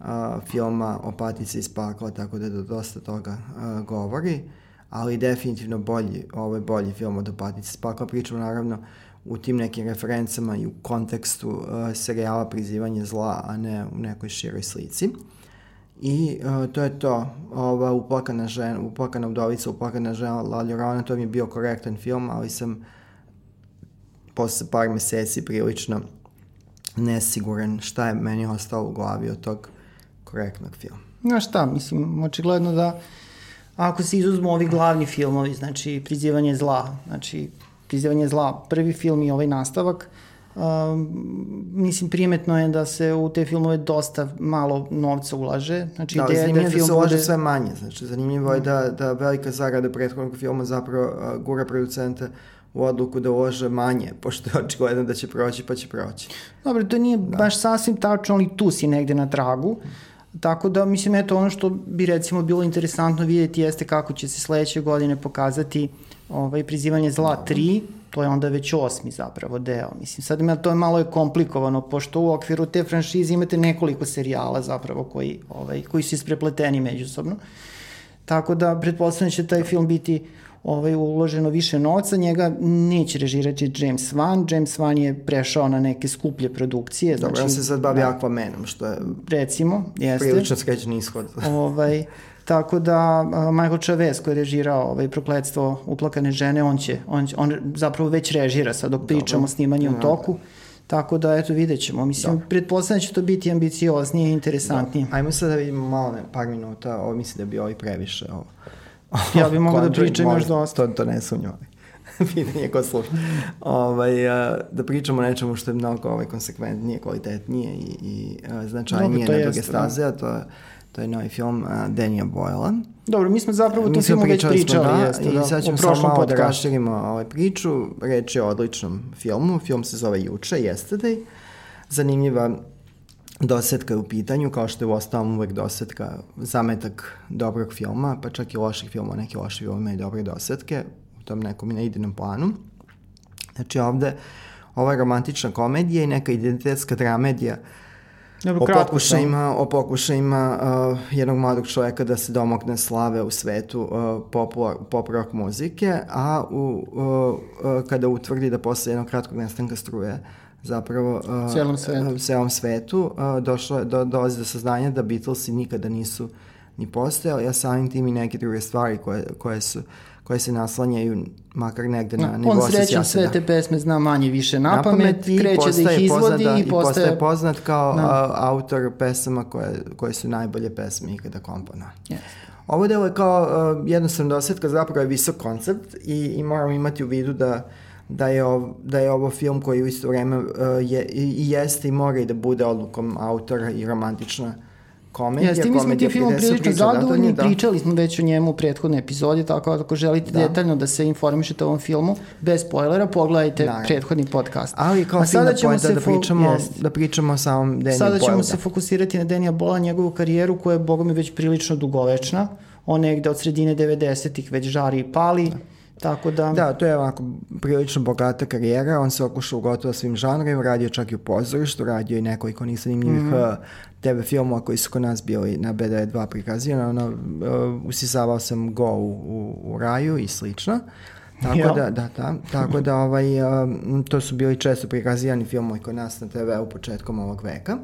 uh, filma Opatice iz pakla, tako da dosta toga uh, govori, ali definitivno bolji, ovo je bolji film od Opatice iz pakla. Pričamo naravno u tim nekim referencama i u kontekstu uh, serijala Prizivanje zla, a ne u nekoj široj slici. I uh, to je to, ova uplakana žena, uplakana udovica, uplakana žena La Llorona, to mi je bio korektan film, ali sam posle par meseci prilično nesiguran šta je meni ostalo u glavi od tog korektnog filma. Znaš šta, mislim, očigledno da ako se izuzmu ovi glavni filmovi, znači Prizivanje zla, znači Prizivanje zla, prvi film i ovaj nastavak, mislim, primetno je da se u te filmove dosta malo novca ulaže. Znači, da, ideja da, film da se ulaže bude... sve manje. Znači, zanimljivo je da, da velika zarada prethodnog filma zapravo uh, gura producente u odluku da ulože manje, [LAUGHS] pošto je očigledno da će proći, pa će proći. Dobro, to nije da. baš sasvim tačno, ali tu si negde na tragu. Tako da, mislim, eto, ono što bi recimo bilo interesantno vidjeti jeste kako će se sledeće godine pokazati ovaj, prizivanje zla 3, to je onda već osmi zapravo deo. Mislim, sad to je malo je komplikovano, pošto u okviru te franšize imate nekoliko serijala zapravo koji, ovaj, koji su isprepleteni međusobno. Tako da, pretpostavljam da će taj film biti ovaj, uloženo više novca, njega neće režirati James Wan. James Wan je prešao na neke skuplje produkcije. Dobro, znači, on se sad bavi da, Aquamanom, što je recimo, jeste. prilično skrećen ishod. ovaj, [LAUGHS] Tako da Michael Chavez koji je režirao ovaj prokletstvo uplakane žene, on će, on, će, on zapravo već režira sad dok pričamo snimanje u toku. Tako da, eto, vidjet ćemo. Mislim, da. pretpostavljam da će to biti ambicioznije i interesantnije. Da. Ajmo sad da vidimo malo, ne, par minuta, ovo mislim da bi ovaj previše. Ovo. [LAUGHS] ja bih mogao da pričam još dosta. To, to ne sumnjam. [LAUGHS] pitanje ko sluša. Ovaj, da pričamo o nečemu što je mnogo ovaj, konsekventnije, kvalitetnije i, i značajnije na druge staze, a to je To je novi film uh, Daniel Boylan. Dobro, mi smo zapravo tu filmu već pričali. Smo, da, jeste, I da, sad ćemo samo malo da raširimo ovaj priču. Reč je o odličnom filmu. Film se zove Juče, Yesterday. Zanimljiva dosetka je u pitanju, kao što je u ostalom uvek dosetka zametak dobrog filma, pa čak i loših filma, neki loši filmi imaju dobre dosetke u tom nekom idejnom planu. Znači ovde ova romantična komedija i neka identitetska dramedija uh, Dobro, o pokušajima, o pokušajima uh, jednog mladog čoveka da se domogne slave u svetu uh, pop, pop rock muzike, a u, uh, uh, kada utvrdi da posle jednog kratkog nestanka struje zapravo uh, celom svetu, uh, celom svetu uh, došlo, do, dolazi do saznanja da Beatlesi nikada nisu ni postojali, a samim tim i neke druge stvari koje, koje su uh, koje se naslanjaju makar negde na nivo On srećan sve te pesme zna manje više na, na pamet, i kreće da ih izvodi poznat, i postaje... postaje poznat kao da. a, autor pesama koje, koje su najbolje pesme ikada kompona. Yes. Ovo delo je kao uh, jednostavno dosetka, zapravo je visok koncept i, i moramo imati u vidu da da je, ov, da je ovo film koji u isto vreme uh, je, i, i jeste i mora i da bude odlukom autora i romantična uh, komedija. Jeste, mi smo ti film prilično zadovoljni, da. pričali smo već o njemu u prethodnoj epizodi, tako da ako želite da. detaljno da se informišete o ovom filmu, bez spoilera, pogledajte da. prethodni podcast. Ali kao sada ćemo se da pričamo, jest. da pričamo o samom Daniel Sada ćemo Boyle, se fokusirati na Daniel Bola, njegovu karijeru koja je, boga mi, već prilično dugovečna. On negde od sredine 90-ih već žari i pali. Da Tako da... Da, to je ovako prilično bogata karijera, on se okušao gotovo svim žanrima, radio čak i u pozorištu, radio i nekoliko zanimljivih mm -hmm. TV filmova koji su kod nas bili na BD2 prikazivani, ono, uh, usisavao sam Go u, u, u raju i slično. Tako ja. da, da, da, tako da ovaj, um, to su bili često prikazivani filmovi kod nas na TV u početkom ovog veka.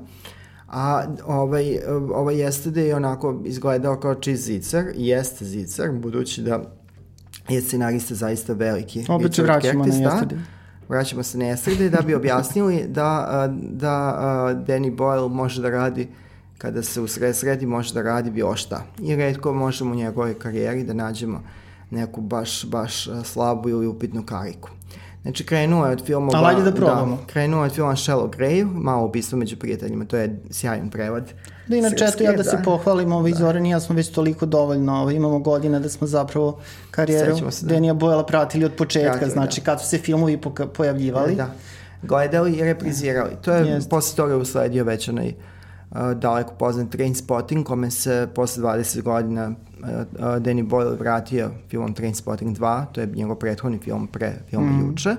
A ovaj, ovaj jeste da je onako izgledao kao čist zicar, jeste zicar, budući da je scenarista zaista veliki. Opet se vraćamo na Yesterday. Vraćamo se na Yesterday da bi objasnili da, da Danny Boyle može da radi kada se usred sredi može da radi bilo šta. I redko možemo u njegovoj karijeri da nađemo neku baš, baš slabu ili upitnu kariku. Znači, krenuo je od filma... Ali ajde da probamo. Da, krenuo je od filma Shallow Grave, malo ubistvo među prijateljima, to je sjajan prevod. Da, inače, eto ja da, da se pohvalim, ovaj, da. Zoran i ja smo već toliko dovoljno, ovaj, imamo godina da smo zapravo karijeru se, da. Denija Bojela pratili od početka, Pratili, znači da. kad su se filmovi pojavljivali. Da, gledali i reprizirali. To je Jest. posle toga usledio već onaj uh, daleko poznat Train Spotting, kome se posle 20 godina uh, uh, Danny Boyle vratio filmom Train Spotting 2, to je njegov prethodni film pre filma mm. Juče.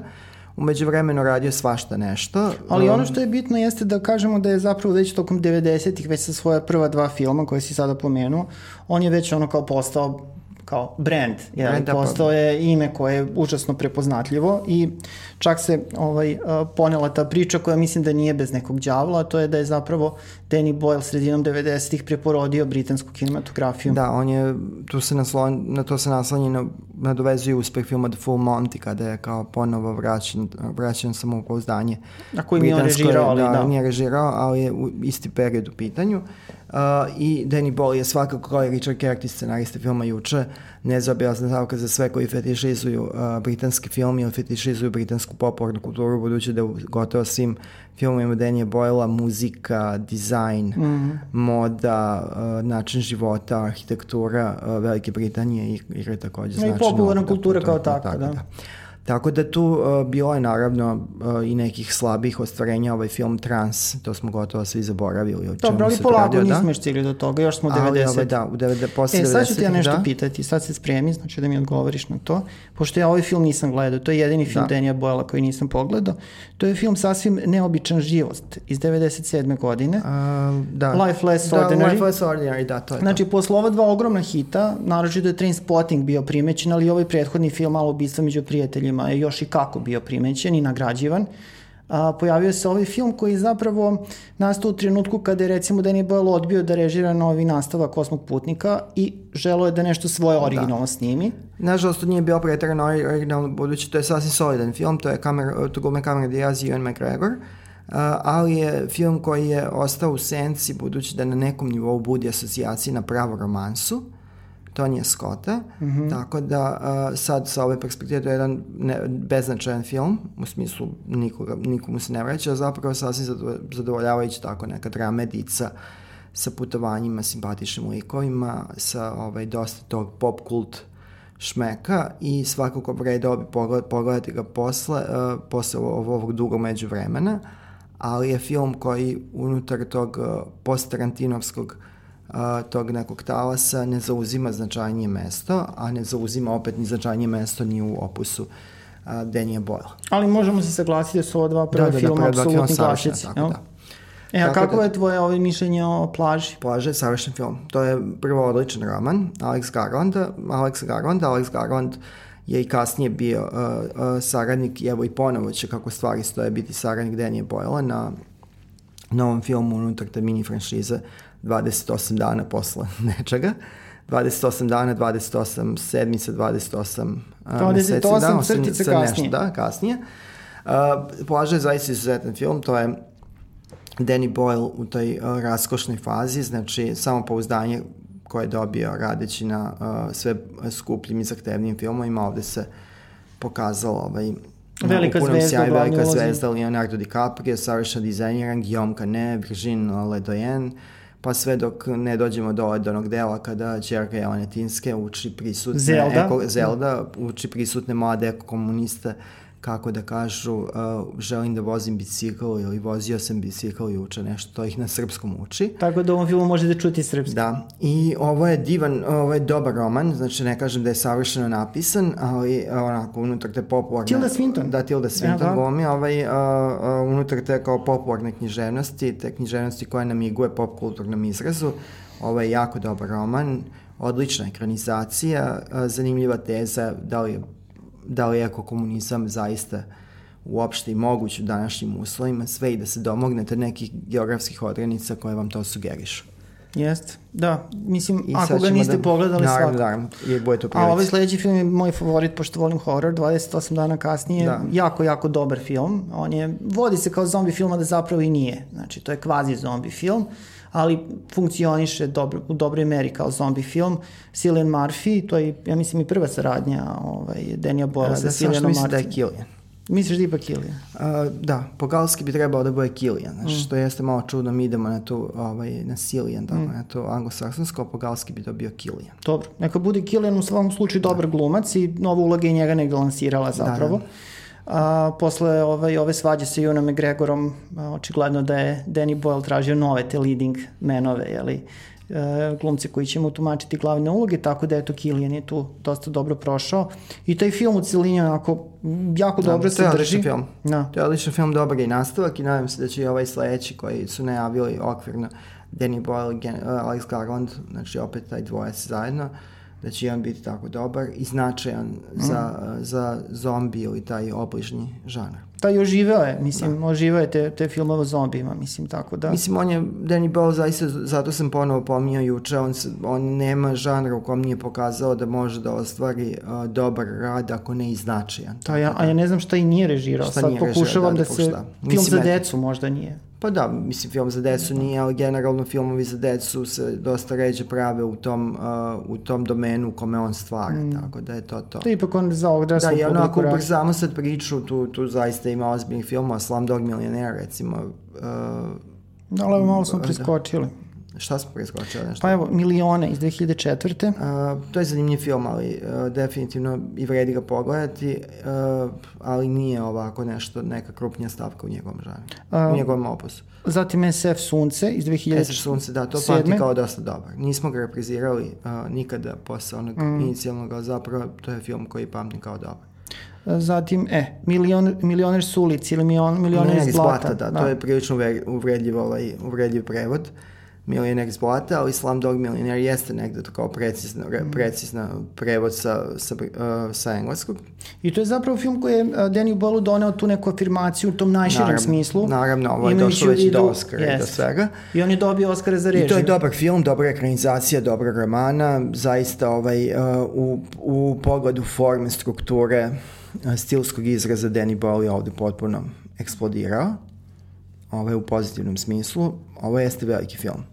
Umeđu vremenu radio svašta nešto. Ali ono što je bitno jeste da kažemo da je zapravo već tokom 90-ih, već sa svoja prva dva filma koje si sada pomenuo, on je već ono kao postao kao brand, je, brand da, postao je ime koje je užasno prepoznatljivo i čak se ovaj, ponela ta priča koja mislim da nije bez nekog đavla, a to je da je zapravo Danny Boyle sredinom 90-ih preporodio britansku kinematografiju. Da, on je, tu se naslon, na to se naslonji na, nadovezuje uspeh filma The Full Monty kada je kao ponovo vraćen, vraćen samopouzdanje. A koji nije režirao, ali da. da. nije režirao, ali je u isti period u pitanju. Uh, I Danny Boyle je svakako kao i Richard Kerry, scenariste filma Juče, nezaobilazna stavka za sve koji fetišizuju uh, britanski film ili fetišizuju britansku popularnu kulturu, budući da u gotovo svim filmovima Danny Boyle muzika, dizajn, mm -hmm. moda, uh, način života, arhitektura uh, Velike Britanije igra takođe značajno. I popularna kultura kao takva, da. da. Tako da tu uh, bilo je naravno uh, i nekih slabih ostvarenja ovaj film Trans, to smo gotovo svi zaboravili. O Dobro, ali polako radio, nismo da? još stigli do toga, još smo u 90. Ali, ovaj, da, u 90, posle e, sad ću ti ja nešto da? pitati, sad se spremi, znači da mi odgovoriš na to, pošto ja ovaj film nisam gledao, to je jedini film da. Denija Bojela koji nisam pogledao, to je film sasvim neobičan živost iz 97. godine. Uh, da. Life Less da, Ordinary. Life Less Ordinary, da, to je Znači, to. posle ova dva ogromna hita, naročito je Train Spotting bio primećen, ali ovaj prethodni film Malo ubistva među prijateljima je još i kako bio primećen i nagrađivan. A, pojavio se ovaj film koji zapravo nastao u trenutku kada je recimo Danny Boyle odbio da režira novi nastavak Kosmog putnika i želo je da nešto svoje da. originalno da. snimi. Nažalost, to nije bio pretarano originalno, budući to je sasvim solidan film, to je kamera, to glume kamera Diaz i Ewan McGregor, Uh, ali je film koji je ostao u senci budući da na nekom nivou budi asocijacije na pravu romansu. Uh, Tonija Scotta, mm -hmm. tako da uh, sad sa ove perspektive to je jedan ne, beznačajan film, u smislu nikoga, nikomu se ne vraća, zapravo sasvim zadovoljavajući tako neka dramedica sa putovanjima, simpatičnim likovima, sa ovaj, dosta tog pop kult šmeka i svakako vredao bi pogled, pogledati ga posle, uh, posle ovog dugog među vremena, ali je film koji unutar tog uh, post-Tarantinovskog uh, a, tog nekog talasa ne zauzima značajnije mesto, a ne zauzima opet ni značajnije mesto ni u opusu a, Denija Boyle. Ali možemo se saglasiti da su ova dva prva da, da, da filma da, apsolutni klasici. Tako, da. E, a Tako kako da, je tvoje ovaj mišljenje o plaži? Plaža je savršen film. To je prvo odličan roman, Alex Garland, Alex Garland, Alex Garland je i kasnije bio uh, uh, saradnik, evo i ponovo će kako stvari stoje biti saradnik Danije Boyle na novom filmu unutar te mini franšize 28 dana posle [LAUGHS] nečega. 28 dana, 28 sedmica, 28 28 meseci. 28 da, crtice kasnije. Nešto, da, kasnije. Uh, Plaža je zaista izuzetan film, to je Danny Boyle u toj uh, raskošnoj fazi, znači samo pouzdanje koje je dobio radeći na uh, sve skupljim i zahtevnim filmovima, ovde se pokazalo ovaj, Velika u zvezda, sjaju, velika zvezda, Leonardo DiCaprio, savršeno dizajniran, Guillaume Canet, Virgin Ledoyen, pa sve dok ne dođemo do, do onog dela kada čerka Jelene Tinske uči prisutne Zelda, eko, Zelda uči prisutne mlade ekokomuniste kako da kažu uh, želim da vozim bicikl ili vozio sam bicikl juče, nešto, to ih na srpskom uči. Tako da u ovom filmu možete čuti srpski. Da, i ovo je divan, ovo je dobar roman, znači ne kažem da je savršeno napisan, ali onako unutar te popularne... Tilda Swinton. Da, Tilda Swinton ja, glumi, ovaj, uh, uh, unutar te kao popularne književnosti, te književnosti koja namiguje pop kulturnom izrazu, ovo je jako dobar roman, odlična ekranizacija, uh, zanimljiva teza, da li je da li je komunizam zaista uopšte i moguć u današnjim uslovima, sve i da se domognete nekih geografskih odrenica koje vam to sugerišu. Jeste, da. Mislim, I ako ga niste da, pogledali naravno, svakako. Naravno, je boje to prilici. A ovaj sledeći film je moj favorit, pošto volim horror, 28 dana kasnije, da. jako, jako dobar film. On je, vodi se kao zombi film, a da zapravo i nije. Znači, to je kvazi zombi film. Uh, ali funkcioniše dobro, u dobroj meri kao zombi film. Cillian Murphy, to je, ja mislim, i prva saradnja ovaj, Denija Boyle da, sa da, Cillianom Murphy. Da, je Killian. Misliš da ipak Killian? Uh, da, po galski bi trebao da bude Killian, znači, mm. što jeste malo čudno, mi idemo na tu, ovaj, na Cillian, tako, mm. na to anglosaksonsko, po galski bi to bio Killian. Dobro, neka bude Killian u svom slučaju dobar da. glumac i nova uloga i njega negde lansirala zapravo. Da, da. A, posle ove, ove svađe sa Junom McGregorom, a, očigledno da je Danny Boyle tražio nove te leading menove, jeli, e, glumci koji će mu tumačiti glavne uloge, tako da eto Killian je tu dosta dobro prošao. I taj film u celini onako jako da, dobro se drži. film. Da. To je odličan film, dobar i nastavak i nadam se da će i ovaj sledeći koji su najavili okvirno Danny Boyle, Alex Garland, znači opet taj dvojac zajedno. Uh, da će on biti tako dobar i značajan mm. za, za zombi ili taj obližnji žanar. Pa i oživeo je, mislim, da. oživeo je te, te filmove o zombijima, mislim, tako da. Mislim, on je, Danny Boyle zaista, zato sam ponovo pominjao juče, on, se, on nema žanra u kom nije pokazao da može da ostvari uh, dobar rad ako ne i značajan. Da, ja, a ja ne znam šta i nije režirao, šta sad nije pokušavam da, da, da se, film za decu možda nije. Pa da, mislim, film za decu nije, ali generalno filmovi za decu se dosta ređe prave u tom, uh, u tom domenu u kome on stvara, mm. tako da je to to. To je ipak on za odraslu Da, i onako ubrzamo sad priču, tu, tu zaista ima ozbiljnih filmova, Slumdog Millionaire, recimo. Uh, da, ali malo smo preskočili. Šta smo preskočili? Nešto? Pa evo, Milione iz 2004. Uh, to je zanimljiv film, ali uh, definitivno i vredi ga pogledati, uh, ali nije ovako nešto, neka krupnija stavka u njegovom žanru, u njegovom opusu. Zatim SF Sunce iz 2007. SF Sunce, da, to pamti kao dosta dobar. Nismo ga reprizirali uh, nikada posle onog mm. inicijalnog, ali zapravo to je film koji pamtim kao dobar. Zatim, e, milion, milioner s ulici ili milion, milioner iz blata. Da, da, to je prilično uvredljiv, ovaj, uvredljiv prevod. Uh, milioner iz blata, ali Slumdog milioner jeste negde to kao precizno, mm. precizna prevod sa, sa, uh, sa engleskog. I to je zapravo film koji je uh, Danny Boyle doneo tu neku afirmaciju u tom najširem naravno, smislu. Naravno, ovo je došlo već do Oscara yes. i do svega. I on je dobio Oscara za režim. I to je dobar film, dobra ekranizacija, dobra romana, zaista ovaj, uh, u, u pogledu forme, strukture, uh, stilskog izraza Danny Boyle je ovde potpuno eksplodirao ovaj, u pozitivnom smislu. Ovo jeste veliki film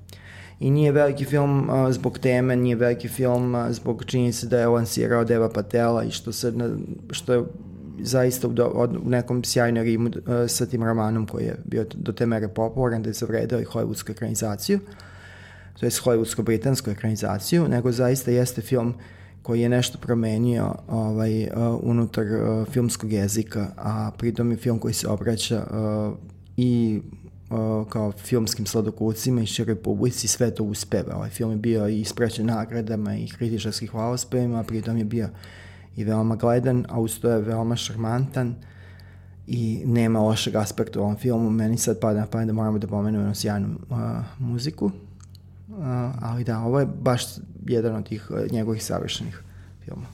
i nije veliki film uh, zbog teme, nije veliki film uh, zbog činjenice da je lansirao Deva Patela i što, se, što je zaista u, do, od, u nekom sjajnom rimu uh, sa tim romanom koji je bio do te mere popularan da je zavredao i hollywoodsku ekranizaciju, to je hollywoodsko-britansku ekranizaciju, nego zaista jeste film koji je nešto promenio ovaj, uh, unutar uh, filmskog jezika, a pritom je film koji se obraća uh, i kao filmskim sladokucima i široj publici sve to uspeva. Ovaj film je bio i ispraćen nagradama i kritičarskih hvalospevima, pritom je bio i veoma gledan, a uz to je veoma šarmantan i nema lošeg aspekta u ovom filmu. Meni sad pada na pamet da moramo da pomenemo jednu sjajnu uh, muziku, uh, ali da, ovo je baš jedan od tih uh, njegovih savršenih filma.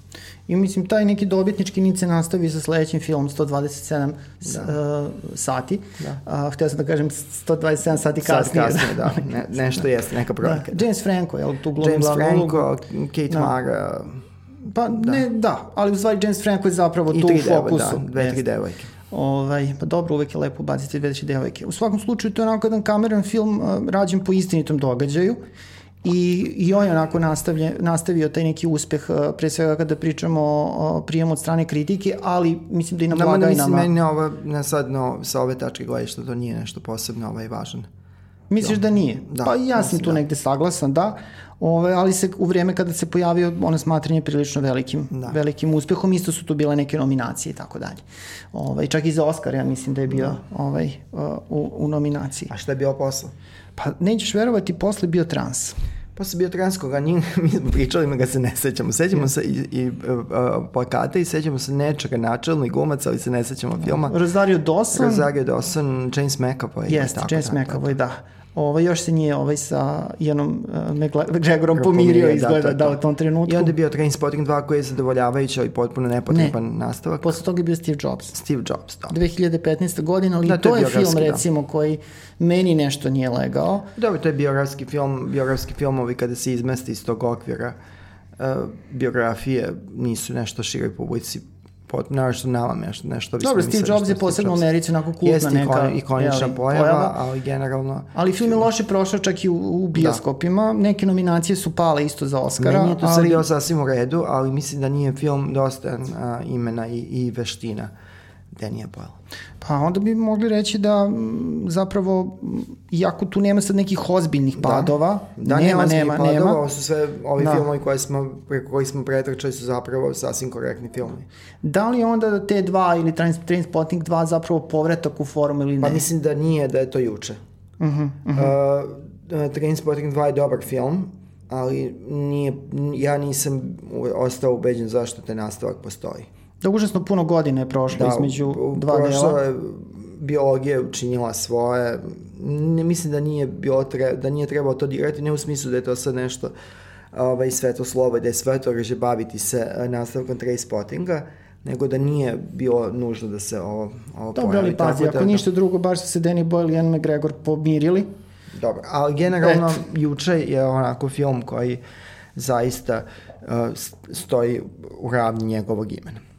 I mislim, taj neki dobitnički nic se nastavi sa sledećim filmom 127 da. uh, sati. Da. Uh, htio sam da kažem 127 sati kasnije. Sati kasnije, da. [LAUGHS] Ne, nešto jeste, neka brojka. Da. James Franco, je li tu glumi James Franco, Kate da. Mara. Pa da. ne, da, ali u stvari James Franco je zapravo I tu u fokusu. Da, dve, tri devojke. Ovaj, pa dobro, uvek je lepo baciti dve, tri devojke. U svakom slučaju, to je onako jedan kameran film uh, rađen po istinitom događaju i, i on je onako nastavlje, nastavio taj neki uspeh, uh, pre svega kada pričamo o prijemu od strane kritike, ali mislim da i na da, blagajnama... Da, meni ova, na sad no, sa ove tačke što to nije nešto posebno ovaj, važan. Misliš da nije? Da, pa ja sam tu da. negde saglasan, da. Ove, ali se u vreme kada se pojavio ono smatranje prilično velikim, da. velikim uspehom, isto su tu bile neke nominacije i tako dalje. Ove, čak i za Oscar ja mislim da je bio da. ovaj, uh, u, u nominaciji. A šta je bio posao? Pa nećeš verovati, posle bio trans. Posle bio trans koga njim, mi smo pričali, mi ga se ne sećamo. Sećamo se i, i uh, plakate i sećamo se nečega načelno i glumaca, ali se ne sećamo filma. Rosario Dawson. Rosario Dawson, James McAvoy. Jeste, James McAvoy, da. Ovaj, još se nije ovaj sa jednom uh, McGregorom pomirio izgleda da, da, u tom trenutku. I onda je bio Trainspotting 2 koji je zadovoljavajući, ali potpuno nepotreban ne. nastavak. Posle toga je bio Steve Jobs. Steve Jobs, da. 2015. godina, ali da, to, to je, je film da. recimo koji meni nešto nije legao. Dobro, to je biografski film, biografski filmovi kada se izmesti iz tog okvira. Uh, biografije nisu nešto široj publici pot, naravno nama nešto, nešto Dobro, Steve Jobs je posebno u Americi onako kultna Jeste neka Jeste ikonična pojava, pojava, ali generalno... Ali film je loše prošao čak i u, u bioskopima, da. neke nominacije su pale isto za Oscara. Meni je to ali... sve bio sasvim u redu, ali mislim da nije film dosta a, imena i, i veština. Danija Boyle. Pa onda bi mogli reći da zapravo, iako tu nema sad nekih ozbiljnih da. padova, da, nema, nema, nema. Padova, ovo su sve ovi da. filmovi koje smo, preko kojih smo pretrčali su zapravo sasvim korektni filmovi. Da li onda te dva ili Trainspotting 2 zapravo povratak u formu ili pa ne? Pa mislim da nije, da je to juče. Uh -huh, uh -huh. Uh, Trainspotting 2 je dobar film, ali nije, ja nisam ostao ubeđen zašto te nastavak postoji. Da, užasno puno godine je prošlo da, između dva dela. je biologija učinila svoje. Ne mislim da nije, bilo tre, da nije trebalo to dirati, ne u smislu da je to sad nešto ovaj, sveto slovo, da je sveto reže baviti se eh, nastavkom trace spottinga nego da nije bilo nužno da se ovo, ovo Dobro, pojavi. ali pazi, ako da, ništa drugo, baš su se Danny Boyle i Ian McGregor pomirili. Dobro, ali generalno Et. juče je onako film koji zaista uh, stoji u ravni njegovog imena.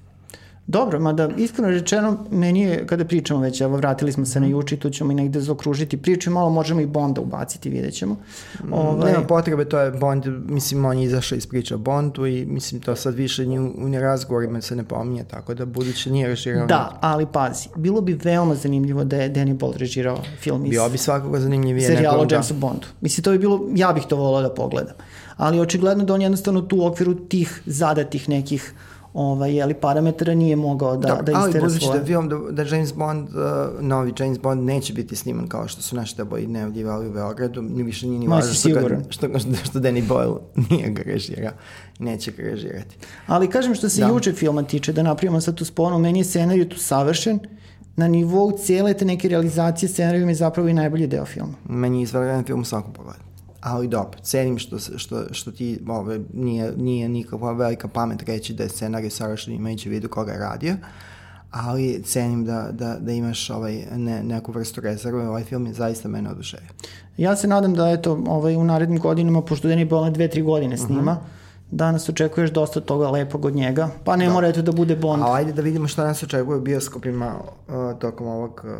Dobro, mada iskreno rečeno, meni je, kada pričamo već, evo vratili smo se na juči, tu ćemo i negde zaokružiti priču i malo možemo i Bonda ubaciti, vidjet ćemo. Mm, ovaj... Nema potrebe, to je Bond, mislim, on je izašao iz priča Bondu i mislim, to sad više ni u, u razgovorima se ne pominje, tako da buduće nije režirao. Da, ali pazi, bilo bi veoma zanimljivo da je Danny Boyle režirao film iz... Bio bi svakoga zanimljivije. Serijalo o Jamesu Bondu. Mislim, to bi bilo, ja bih to volao da pogledam. Ali očigledno da on jednostavno tu u okviru tih zadatih nekih ovaj, jeli, parametara nije mogao da, da, da istera svoje. Ali budući da film, da, da James Bond, uh, novi James Bond neće biti sniman kao što su naši taboji nevljivali u Beogradu, ni više nije ni važno što, ga, što, što, što Danny Boyle nije ga režirao neće ga režirati. Ali kažem što se da. juče filma tiče, da napravimo sad tu sponu, meni je scenarij tu savršen, na nivou cijele te neke realizacije scenarija je zapravo i najbolji deo filma. Meni je izvaren film u svakom pogledu ali dobro, cenim što, što, što ti ove, nije, nije nikakva velika pamet reći da je scenarij savršen imajući vidu koga je radio, ali cenim da, da, da imaš ovaj, ne, neku vrstu rezerve, ovaj film je zaista mene oduševio. Ja se nadam da eto, ovaj, u narednim godinama, pošto Deni Bolne dve, tri godine snima, uh mhm. -huh danas očekuješ dosta toga lepog od njega, pa ne da. mora eto da bude Bond. A ajde da vidimo šta nas očekuje u bioskopima uh, tokom ovog uh,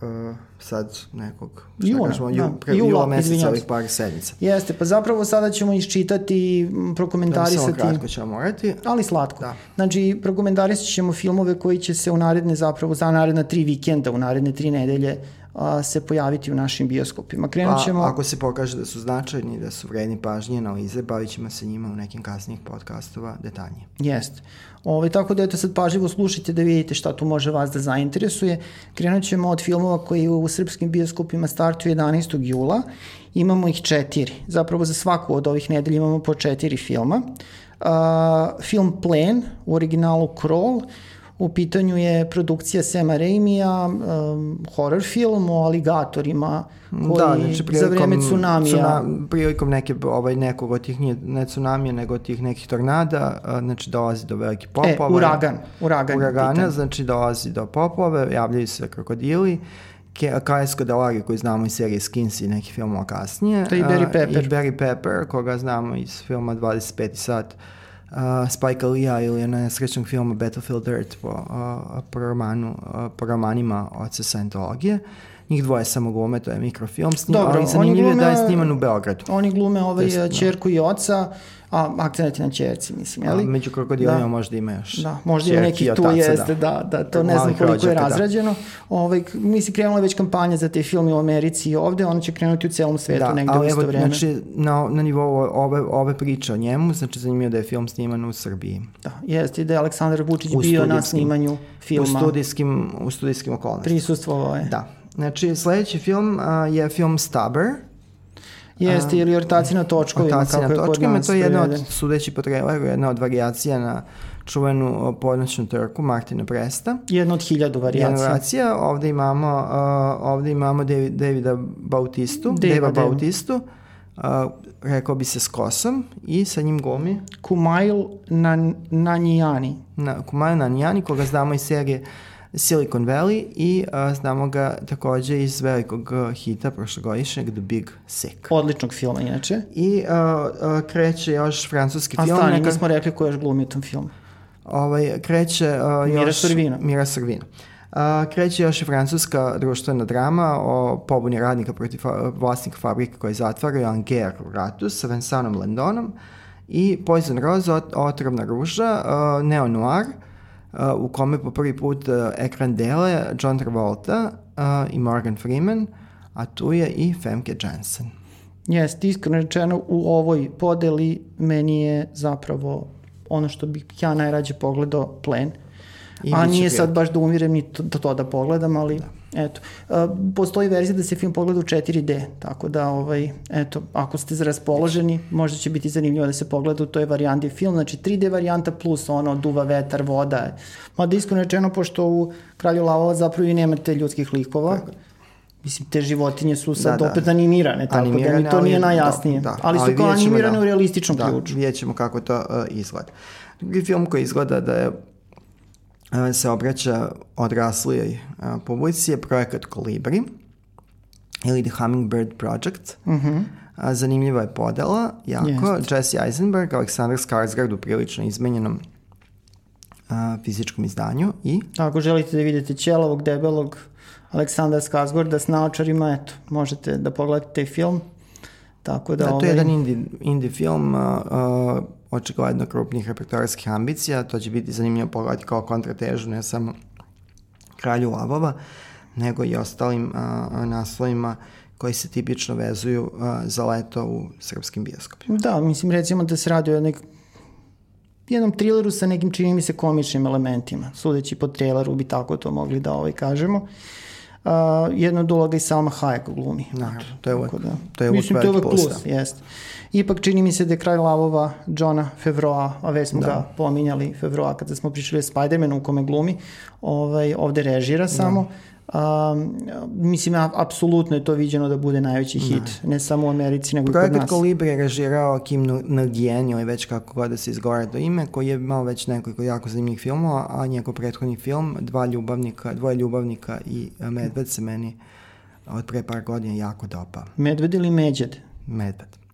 uh, sad nekog, šta jula, kažemo, da, pre, jula, jula meseca ovih par sedmica. Jeste, pa zapravo sada ćemo iščitati, prokomentarisati. Da, samo kratko ćemo morati. Ali slatko. Da. Znači, prokomentarisat ćemo filmove koji će se u naredne, zapravo za naredna tri vikenda, u naredne tri nedelje a, se pojaviti u našim bioskopima. Krenut ćemo... Pa, ako se pokaže da su značajni, da su vredni pažnje, analize, bavit ćemo se njima u nekim kasnijih podcastova detaljnije. Jeste. Ovaj, tako da eto sad pažljivo slušajte da vidite šta tu može vas da zainteresuje. Krenut ćemo od filmova koji u srpskim bioskopima startuju 11. jula. Imamo ih četiri. Zapravo za svaku od ovih nedelja imamo po četiri filma. Uh, film Plen, u originalu Crawl, U pitanju je produkcija Sema Raimija, um, horror film o aligatorima koji da, znači, za vreme tsunamija... Cuna, prilikom neke, ovaj, nekog od tih, ne tsunamija, nego od tih nekih tornada, znači dolazi do velike popove. E, uragan. Uragan uragana, znači dolazi do popove, javljaju se krokodili, Kajsko Delari koji znamo iz serije Skins i neki filmova kasnije. To je i Barry Pepper. I Barry Pepper, koga znamo iz filma 25. sat uh, Spike Lee-a ili nesrećnog filma Battlefield Earth po, uh, po, romanu, uh, po romanima oca Scientologije. Njih dvoje samo glume, to je mikrofilm snima, Dobro, ali zanimljivo je da je sniman u Beogradu. Oni glume ovaj, čerku i oca, a akcent na čerci, mislim, jeli? A, među krokodilima da. možda ima još. Da, možda ima neki tu jeste, da. da, da, to ne znam koliko je da. razrađeno. Da. Ovaj, mislim, krenula je već kampanja za te filme u Americi i ovde, ona će krenuti u celom svetu da, negde u isto evo, vreme. Znači, na, na nivou ove, ove priče o njemu, znači zanimljivo da je film sniman u Srbiji. Da, jeste, da je Aleksandar Vučić u bio na snimanju filma. U studijskim, u studijskim okolnostima. Prisustvovao je. Da. Znači, sledeći film uh, je film Stubber, Jeste, ili ortacija na točkovima, kako je kod nas. To je jedna od, sudeći po traileru, jedna od variacija na čuvenu podnoćnu trku Martina Presta. Jedna od hiljadu variacija. Jedna variacija. Ovde imamo, uh, ovde imamo David, Davida Bautistu, Deva, Deva Bautistu, uh, rekao bi se s kosom i sa njim glumi. Kumail Nanjani. Na, Kumail Nanjani, koga znamo iz serije uh, Silicon Valley i a, znamo ga takođe iz velikog hita prošlogodišnjeg The Big Sick. Odličnog filma inače. I a, a, kreće još francuski a film. A stani, neka... nismo rekli ko još glumi u tom filmu. Ovaj, kreće a, još... Mira Sorvino. Mira Sorvino. A, kreće još i francuska društvena drama o pobuni radnika protiv fa vlasnika fabrike koji zatvaraju Anger u ratu sa Vincentom Landonom i Poison Rose, otrovna ruža, uh, Neo Noir, u kome po prvi put ekran dele John Travolta i Morgan Freeman, a tu je i Femke Jensen. Jeste, iskreno rečeno u ovoj podeli meni je zapravo ono što bih ja najrađe pogledao plen. I a nije sad baš da umirem ni to, to da pogledam, ali... Da Eto, postoji verzija da se film pogleda u 4D, tako da, ovaj, eto, ako ste raspoloženi, možda će biti zanimljivo da se pogleda u toj varijanti film, znači 3D varijanta plus ono, duva vetar, voda. Mada iskreno rečeno, pošto u Kralju lavova zapravo i nemate ljudskih likova, tako. Mislim, te životinje su sad da, da. opet animirane, tako animirane, da mi to nije najjasnije. Da, da. Ali su ali kao animirane da, u realističnom da, ključu. Da, vidjet ćemo kako to uh, izgleda. Drugi film koji izgleda da je se obraća odraslijoj publici je projekat Kolibri ili The Hummingbird Project. -hmm. Zanimljiva je podela, jako. Jest. Jesse Eisenberg, Aleksandar Skarsgård u prilično izmenjenom a, fizičkom izdanju i... Ako želite da vidite ćelovog, debelog Aleksandra Skazgorda s naočarima, eto, možete da pogledate film. Tako da, da to ovaj... je jedan indie, indie film, uh, uh, očigledno krupnih repertoarskih ambicija, to će biti zanimljivo pogledati kao kontratežu, ne samo Kralju lavova, nego i ostalim uh, naslovima koji se tipično vezuju uh, za leto u srpskim bioskopima. Da, mislim recimo da se radi o nek, jednom trileru sa nekim čini mi se komičnim elementima. Sudeći po traileru bi tako to mogli da ovaj kažemo. Uh, jedna od uloga i Salma Hayek glumi. Naravno, to je uvek, da. to je uvek Mislim, to je uvek plus, da. jest. Ipak čini mi se da je kraj lavova Johna Fevroa, a već smo da. ga pominjali Fevroa kada smo pričali o Spider-manu u kome glumi, ovaj, ovde režira samo. Da Um, mislim, apsolutno je to viđeno da bude najveći hit, ne, ne samo u Americi, nego i kod nas. Projekat Kolibri je režirao Kim Nguyen, ili već kako god da se izgovara to ime, koji je imao već nekoliko jako zanimljivih filmova, a njegov prethodni film, dva ljubavnika, dvoje ljubavnika i Medved se meni od pre par godina jako dopa. Medved ili Međed? Medved.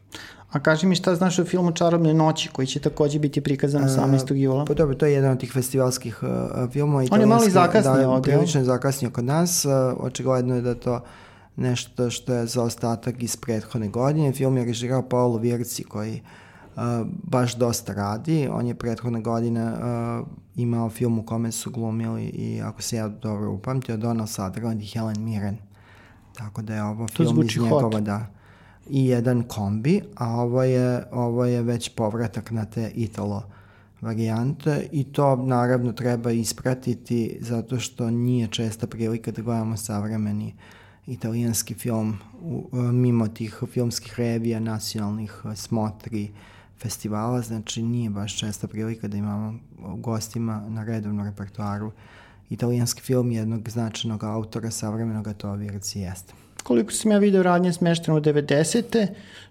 A kaži mi šta znaš o filmu Čarobne noći, koji će takođe biti prikazan 18. jula? Pa dobro, to je jedan od tih festivalskih uh, filmova. On je mali zakasnio da, ovdje. Prilično je zakasnio kod nas. Uh, očigledno je da to nešto što je za ostatak iz prethodne godine. Film je režirao Paolo Virci koji uh, baš dosta radi. On je prethodne godine uh, imao film u kome su glumili i ako se ja dobro upamtio, Donald Sutherland i Helen Mirren. Tako da je ovo to film iz njegova, hot. da i jedan kombi, a ovo je, ovo je već povratak na te Italo varijante i to naravno treba ispratiti zato što nije česta prilika da gledamo savremeni italijanski film u, mimo tih filmskih revija, nacionalnih smotri, festivala, znači nije baš česta prilika da imamo gostima na redovnom repertoaru italijanski film jednog značajnog autora savremenog, a to Virci jeste koliko sam ja video radnje smešteno u 90.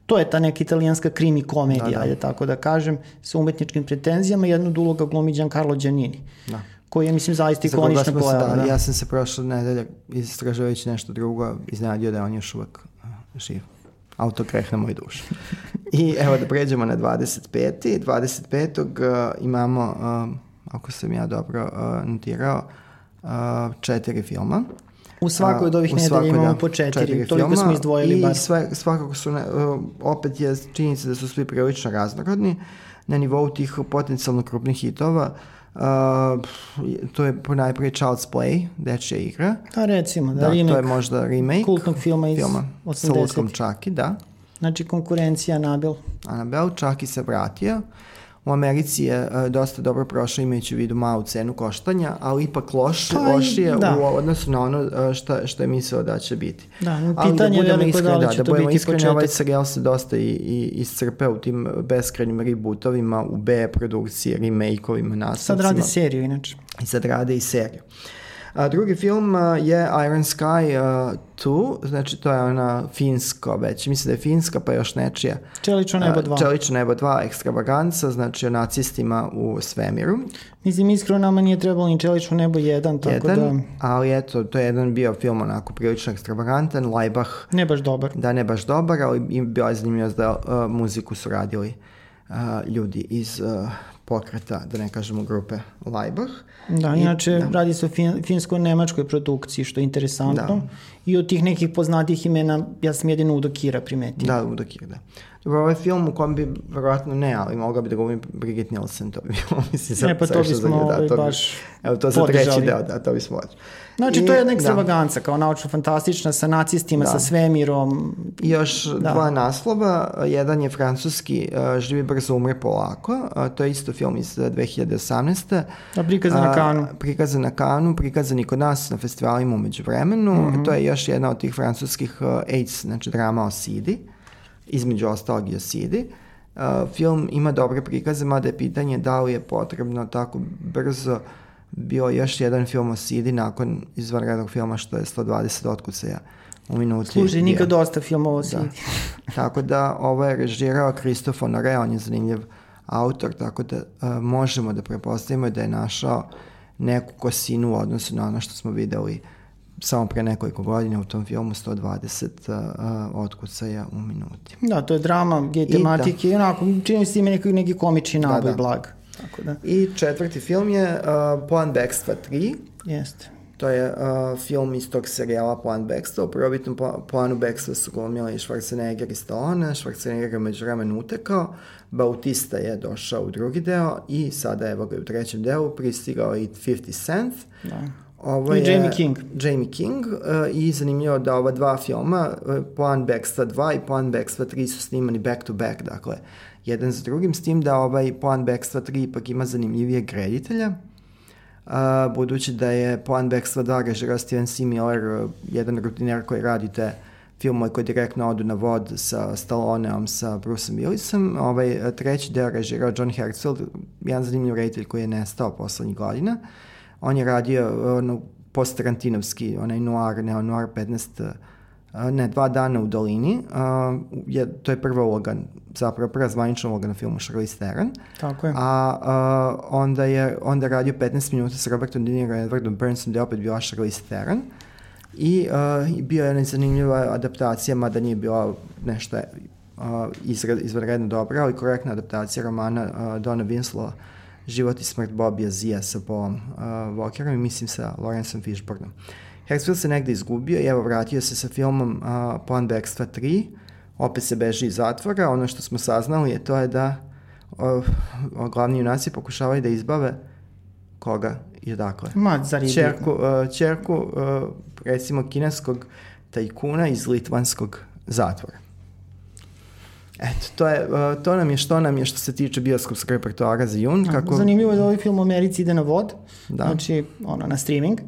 To je ta neka italijanska krimi komedija, da, da. ajde tako da kažem, sa umetničkim pretenzijama. Jedna od uloga glumi Giancarlo Giannini. Da koji je, mislim, zaista ikonična pojava. Da, da. Ja sam se prošle nedelje istražavajući nešto drugo iznenadio da je on još uvek živ. Auto kreh na moj duš. [LAUGHS] I evo da pređemo na 25. 25. Uh, imamo, uh, ako sam ja dobro uh, notirao, uh, četiri filma. U svakoj od ovih nedelja imamo da, po četiri, četiri toliko filma, smo izdvojili. I sve, svakako su, ne, opet je činjenica da su svi prilično raznorodni na nivou tih potencijalno krupnih hitova. Uh, to je po najprije Child's Play, dečja igra. Da, recimo, da, da remake. To je možda remake. Kultnog filma iz filma 80. Sa Lutkom Čaki, da. Znači konkurencija Anabel. Anabel, Čaki se vratio. U Americi je uh, dosta dobro prošao imajući u vidu malu cenu koštanja, ali ipak loš, pa, lošije da. u odnosu na ono uh, šta, šta je mislio da će biti. Da, ali pitanje da budemo iskreni, da, da, da budemo iskreni, ovaj serijal se dosta i, i iscrpe u tim beskrajnim rebootovima, u B produkcije, remake-ovima, nastavcima. Sad rade seriju inače. I sad rade i seriju. A drugi film je Iron Sky uh, 2, znači to je ona finsko već, mislim da je finska pa još nečija. Čelično nebo 2. Čelično nebo 2, ekstravaganca, znači o nacistima u svemiru. Mislim, iskreno nama nije trebalo ni Čelično nebo 1, tako jedan, da... ali eto, to je jedan bio film onako prilično ekstravagantan, Lajbah. Ne baš dobar. Da, ne baš dobar, ali im bio je zanimljivo da uh, muziku su radili uh, ljudi iz uh, pokreta, da ne kažemo grupe Laibach. Da, inače I, da. radi se o fin, finsko-nemačkoj produkciji, što je interesantno. Da. I od tih nekih poznatih imena, ja sam jedino Udo Kira primetio. Da, Udo Kira, da. Dobro, ovaj film u kom bi, verovatno ne, ali mogla bi da govorim Brigitte Nielsen, to bi bilo, [LAUGHS] mislim, sad, ne, pa to bismo da, ovaj, to bi, baš Evo, to za treći deo, da, to bismo odšli. Znači, I, to je jedna ekstravaganca, da. kao naučno-fantastična, sa nacistima, da. sa svemirom. I još da. dva naslova. Jedan je francuski uh, Živi brzo umre polako. Uh, to je isto film iz 2018. A prikazan na Kanu. Uh, prikazan na Kanu, prikazan i kod nas na festivalima umeđu vremenu. Mm -hmm. To je još jedna od tih francuskih uh, AIDS, znači drama o Sidi. Između ostalog i o Sidi. Uh, film ima dobre prikaze, mada je pitanje da li je potrebno tako brzo uh, bio još jedan film o Sidi nakon izvanrednog filma što je 120 otkucaja u minuti. Služi nikad dosta filmova o Sidi. Da. [LAUGHS] tako da ovo je režirao Kristof Honore, on je zanimljiv autor, tako da uh, možemo da prepostavimo da je našao neku kosinu u odnosu na ono što smo videli samo pre nekoliko godina u tom filmu 120 uh, otkucaja u minuti. Da, to je drama, gej tematike i, da. onako, čini se ima neki, neki komični naboj da, da. blag. Tako da. I četvrti film je uh, Plan Bekstva 3. Jeste. To je uh, film iz tog serijala Plan Bekstva. U prvobitnom planu Bekstva su glumili Schwarzenegger i Stallone. Schwarzenegger je među vremen utekao. Bautista je došao u drugi deo i sada evo ga u trećem delu pristigao i 50 Cent. Da. Ovo I je Jamie King. Jamie King uh, i zanimljivo da ova dva filma, uh, Plan Bekstva 2 i Plan Bekstva 3 su snimani back to back, dakle, jedan za drugim, s tim da ovaj Plan Bekstva 3 ipak ima zanimljivije reditelja, uh, budući da je Plan Bekstva 2 režira Steven C. Miller, uh, jedan rutiner koji radite filmove koji direktno odu na vod sa Stalloneom, sa Bruceom Willisom. Ovaj, treći deo režirao John Herzfeld, jedan zanimljiv reditelj koji je nestao poslednjih godina. On je radio ono, post-Tarantinovski, onaj noir, neo noir 15 ne, dva dana u dolini. Uh, je, to je prva uloga, zapravo prva zvanična uloga na filmu Charlize Theron. Tako je. A uh, onda je onda radio 15 minuta sa Robertom De Niro i Edwardom Burnsom, gde je opet bila Charlize Theron. I uh, bio je zanimljiva adaptacija, mada nije bila nešto uh, izvredno dobra, ali korektna adaptacija romana uh, Dona Winslowa Život i smrt Bobija Zija sa Paulom uh, Walkerom i mislim sa Lawrenceom Fishburnom. Hexfield se negde izgubio i evo vratio se sa filmom uh, Plan Bekstva 3, opet se beži iz zatvora, ono što smo saznali je to je da uh, glavni junaci pokušavaju da izbave koga i odakle. Ma, zar je čerku, uh, čerku uh, recimo kineskog tajkuna iz litvanskog zatvora. Eto, to, je, uh, to nam je što nam je što se tiče bioskopskog repertoara za jun. Kako... Zanimljivo je da ovaj film u Americi ide na vod, da. znači ono, na streaming,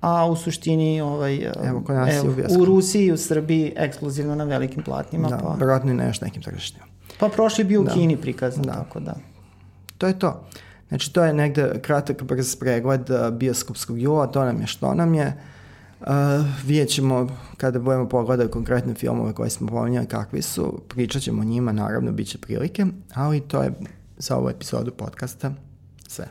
a u suštini ovaj, evo, kod nas evo, u, u Rusiji i u Srbiji ekskluzivno na velikim platnima. Da, pa... verovatno i na još nekim tržištima. Pa prošli bio u da. Kini prikazan, da. tako da. To je to. Znači, to je negde kratak brz pregled uh, bioskopskog jula, to nam je što nam je. Uh, vidjet ćemo kada budemo pogledali konkretne filmove koje smo pominjali kakvi su, pričat ćemo o njima, naravno, bit će prilike, ali to je za ovu epizodu podcasta sve.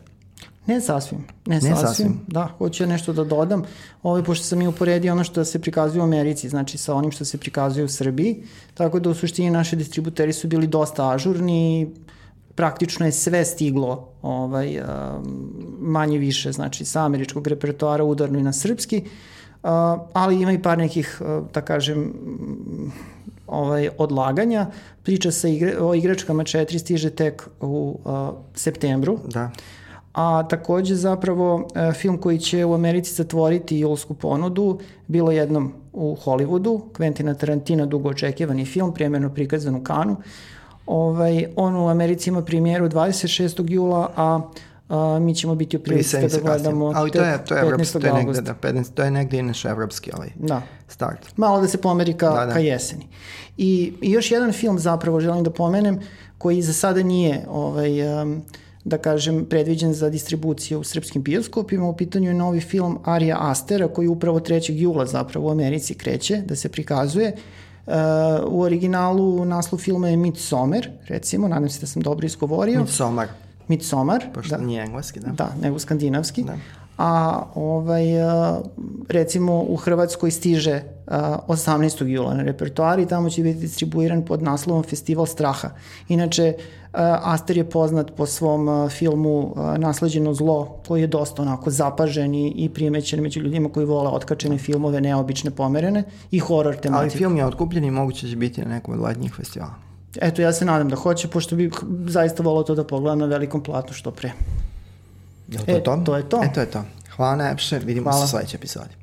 Ne sasvim, ne, ne sasvim. sasvim. Da, hoću nešto da dodam. Ovo, ovaj, pošto sam i uporedio ono što se prikazuje u Americi, znači sa onim što se prikazuje u Srbiji, tako da u suštini naši distributeri su bili dosta ažurni, praktično je sve stiglo ovaj, manje više, znači sa američkog repertoara udarno i na srpski, ali ima i par nekih, da kažem, ovaj, odlaganja. Priča sa igre, o igračkama 4 stiže tek u uh, septembru. Da a takođe zapravo e, film koji će u Americi zatvoriti julsku ponudu bilo jednom u Hollywoodu, Quentina Tarantina dugo očekivani film, prijemjerno prikazan u Kanu. Ovaj, on u Americi ima premijeru 26. jula, a a, mi ćemo biti u prilici kada gledamo Ali to je, to je, evropski, to je negde, da, 15, to je negde inače evropski ovaj da. start. Malo da se pomeri ka, da, da. ka jeseni. I, I još jedan film zapravo želim da pomenem koji za sada nije ovaj, um, da kažem, predviđen za distribuciju u srpskim bioskopima. U pitanju je novi film Arija Astera koji upravo 3. jula zapravo u Americi kreće da se prikazuje. Uh, u originalu naslov filma je Midsommar, recimo, nadam se da sam dobro izgovorio. Midsommar. Midsommar. Pošto da. nije engleski, da. Da, nego skandinavski. Da a ovaj, recimo u Hrvatskoj stiže 18. jula na repertoar i tamo će biti distribuiran pod naslovom Festival straha. Inače, Aster je poznat po svom filmu Nasleđeno zlo, koji je dosta onako zapažen i, i primećen među ljudima koji vole otkačene filmove, neobične, pomerene i horor tematika. Ali film je otkupljen i moguće će biti na nekom od letnjih festivala. Eto, ja se nadam da hoće, pošto bih zaista volao to da pogledam na velikom platu što pre. Je to e, to? To je to. E, to je to. Hvala najlepše, vidimo Hvala. se u sledećoj epizodi.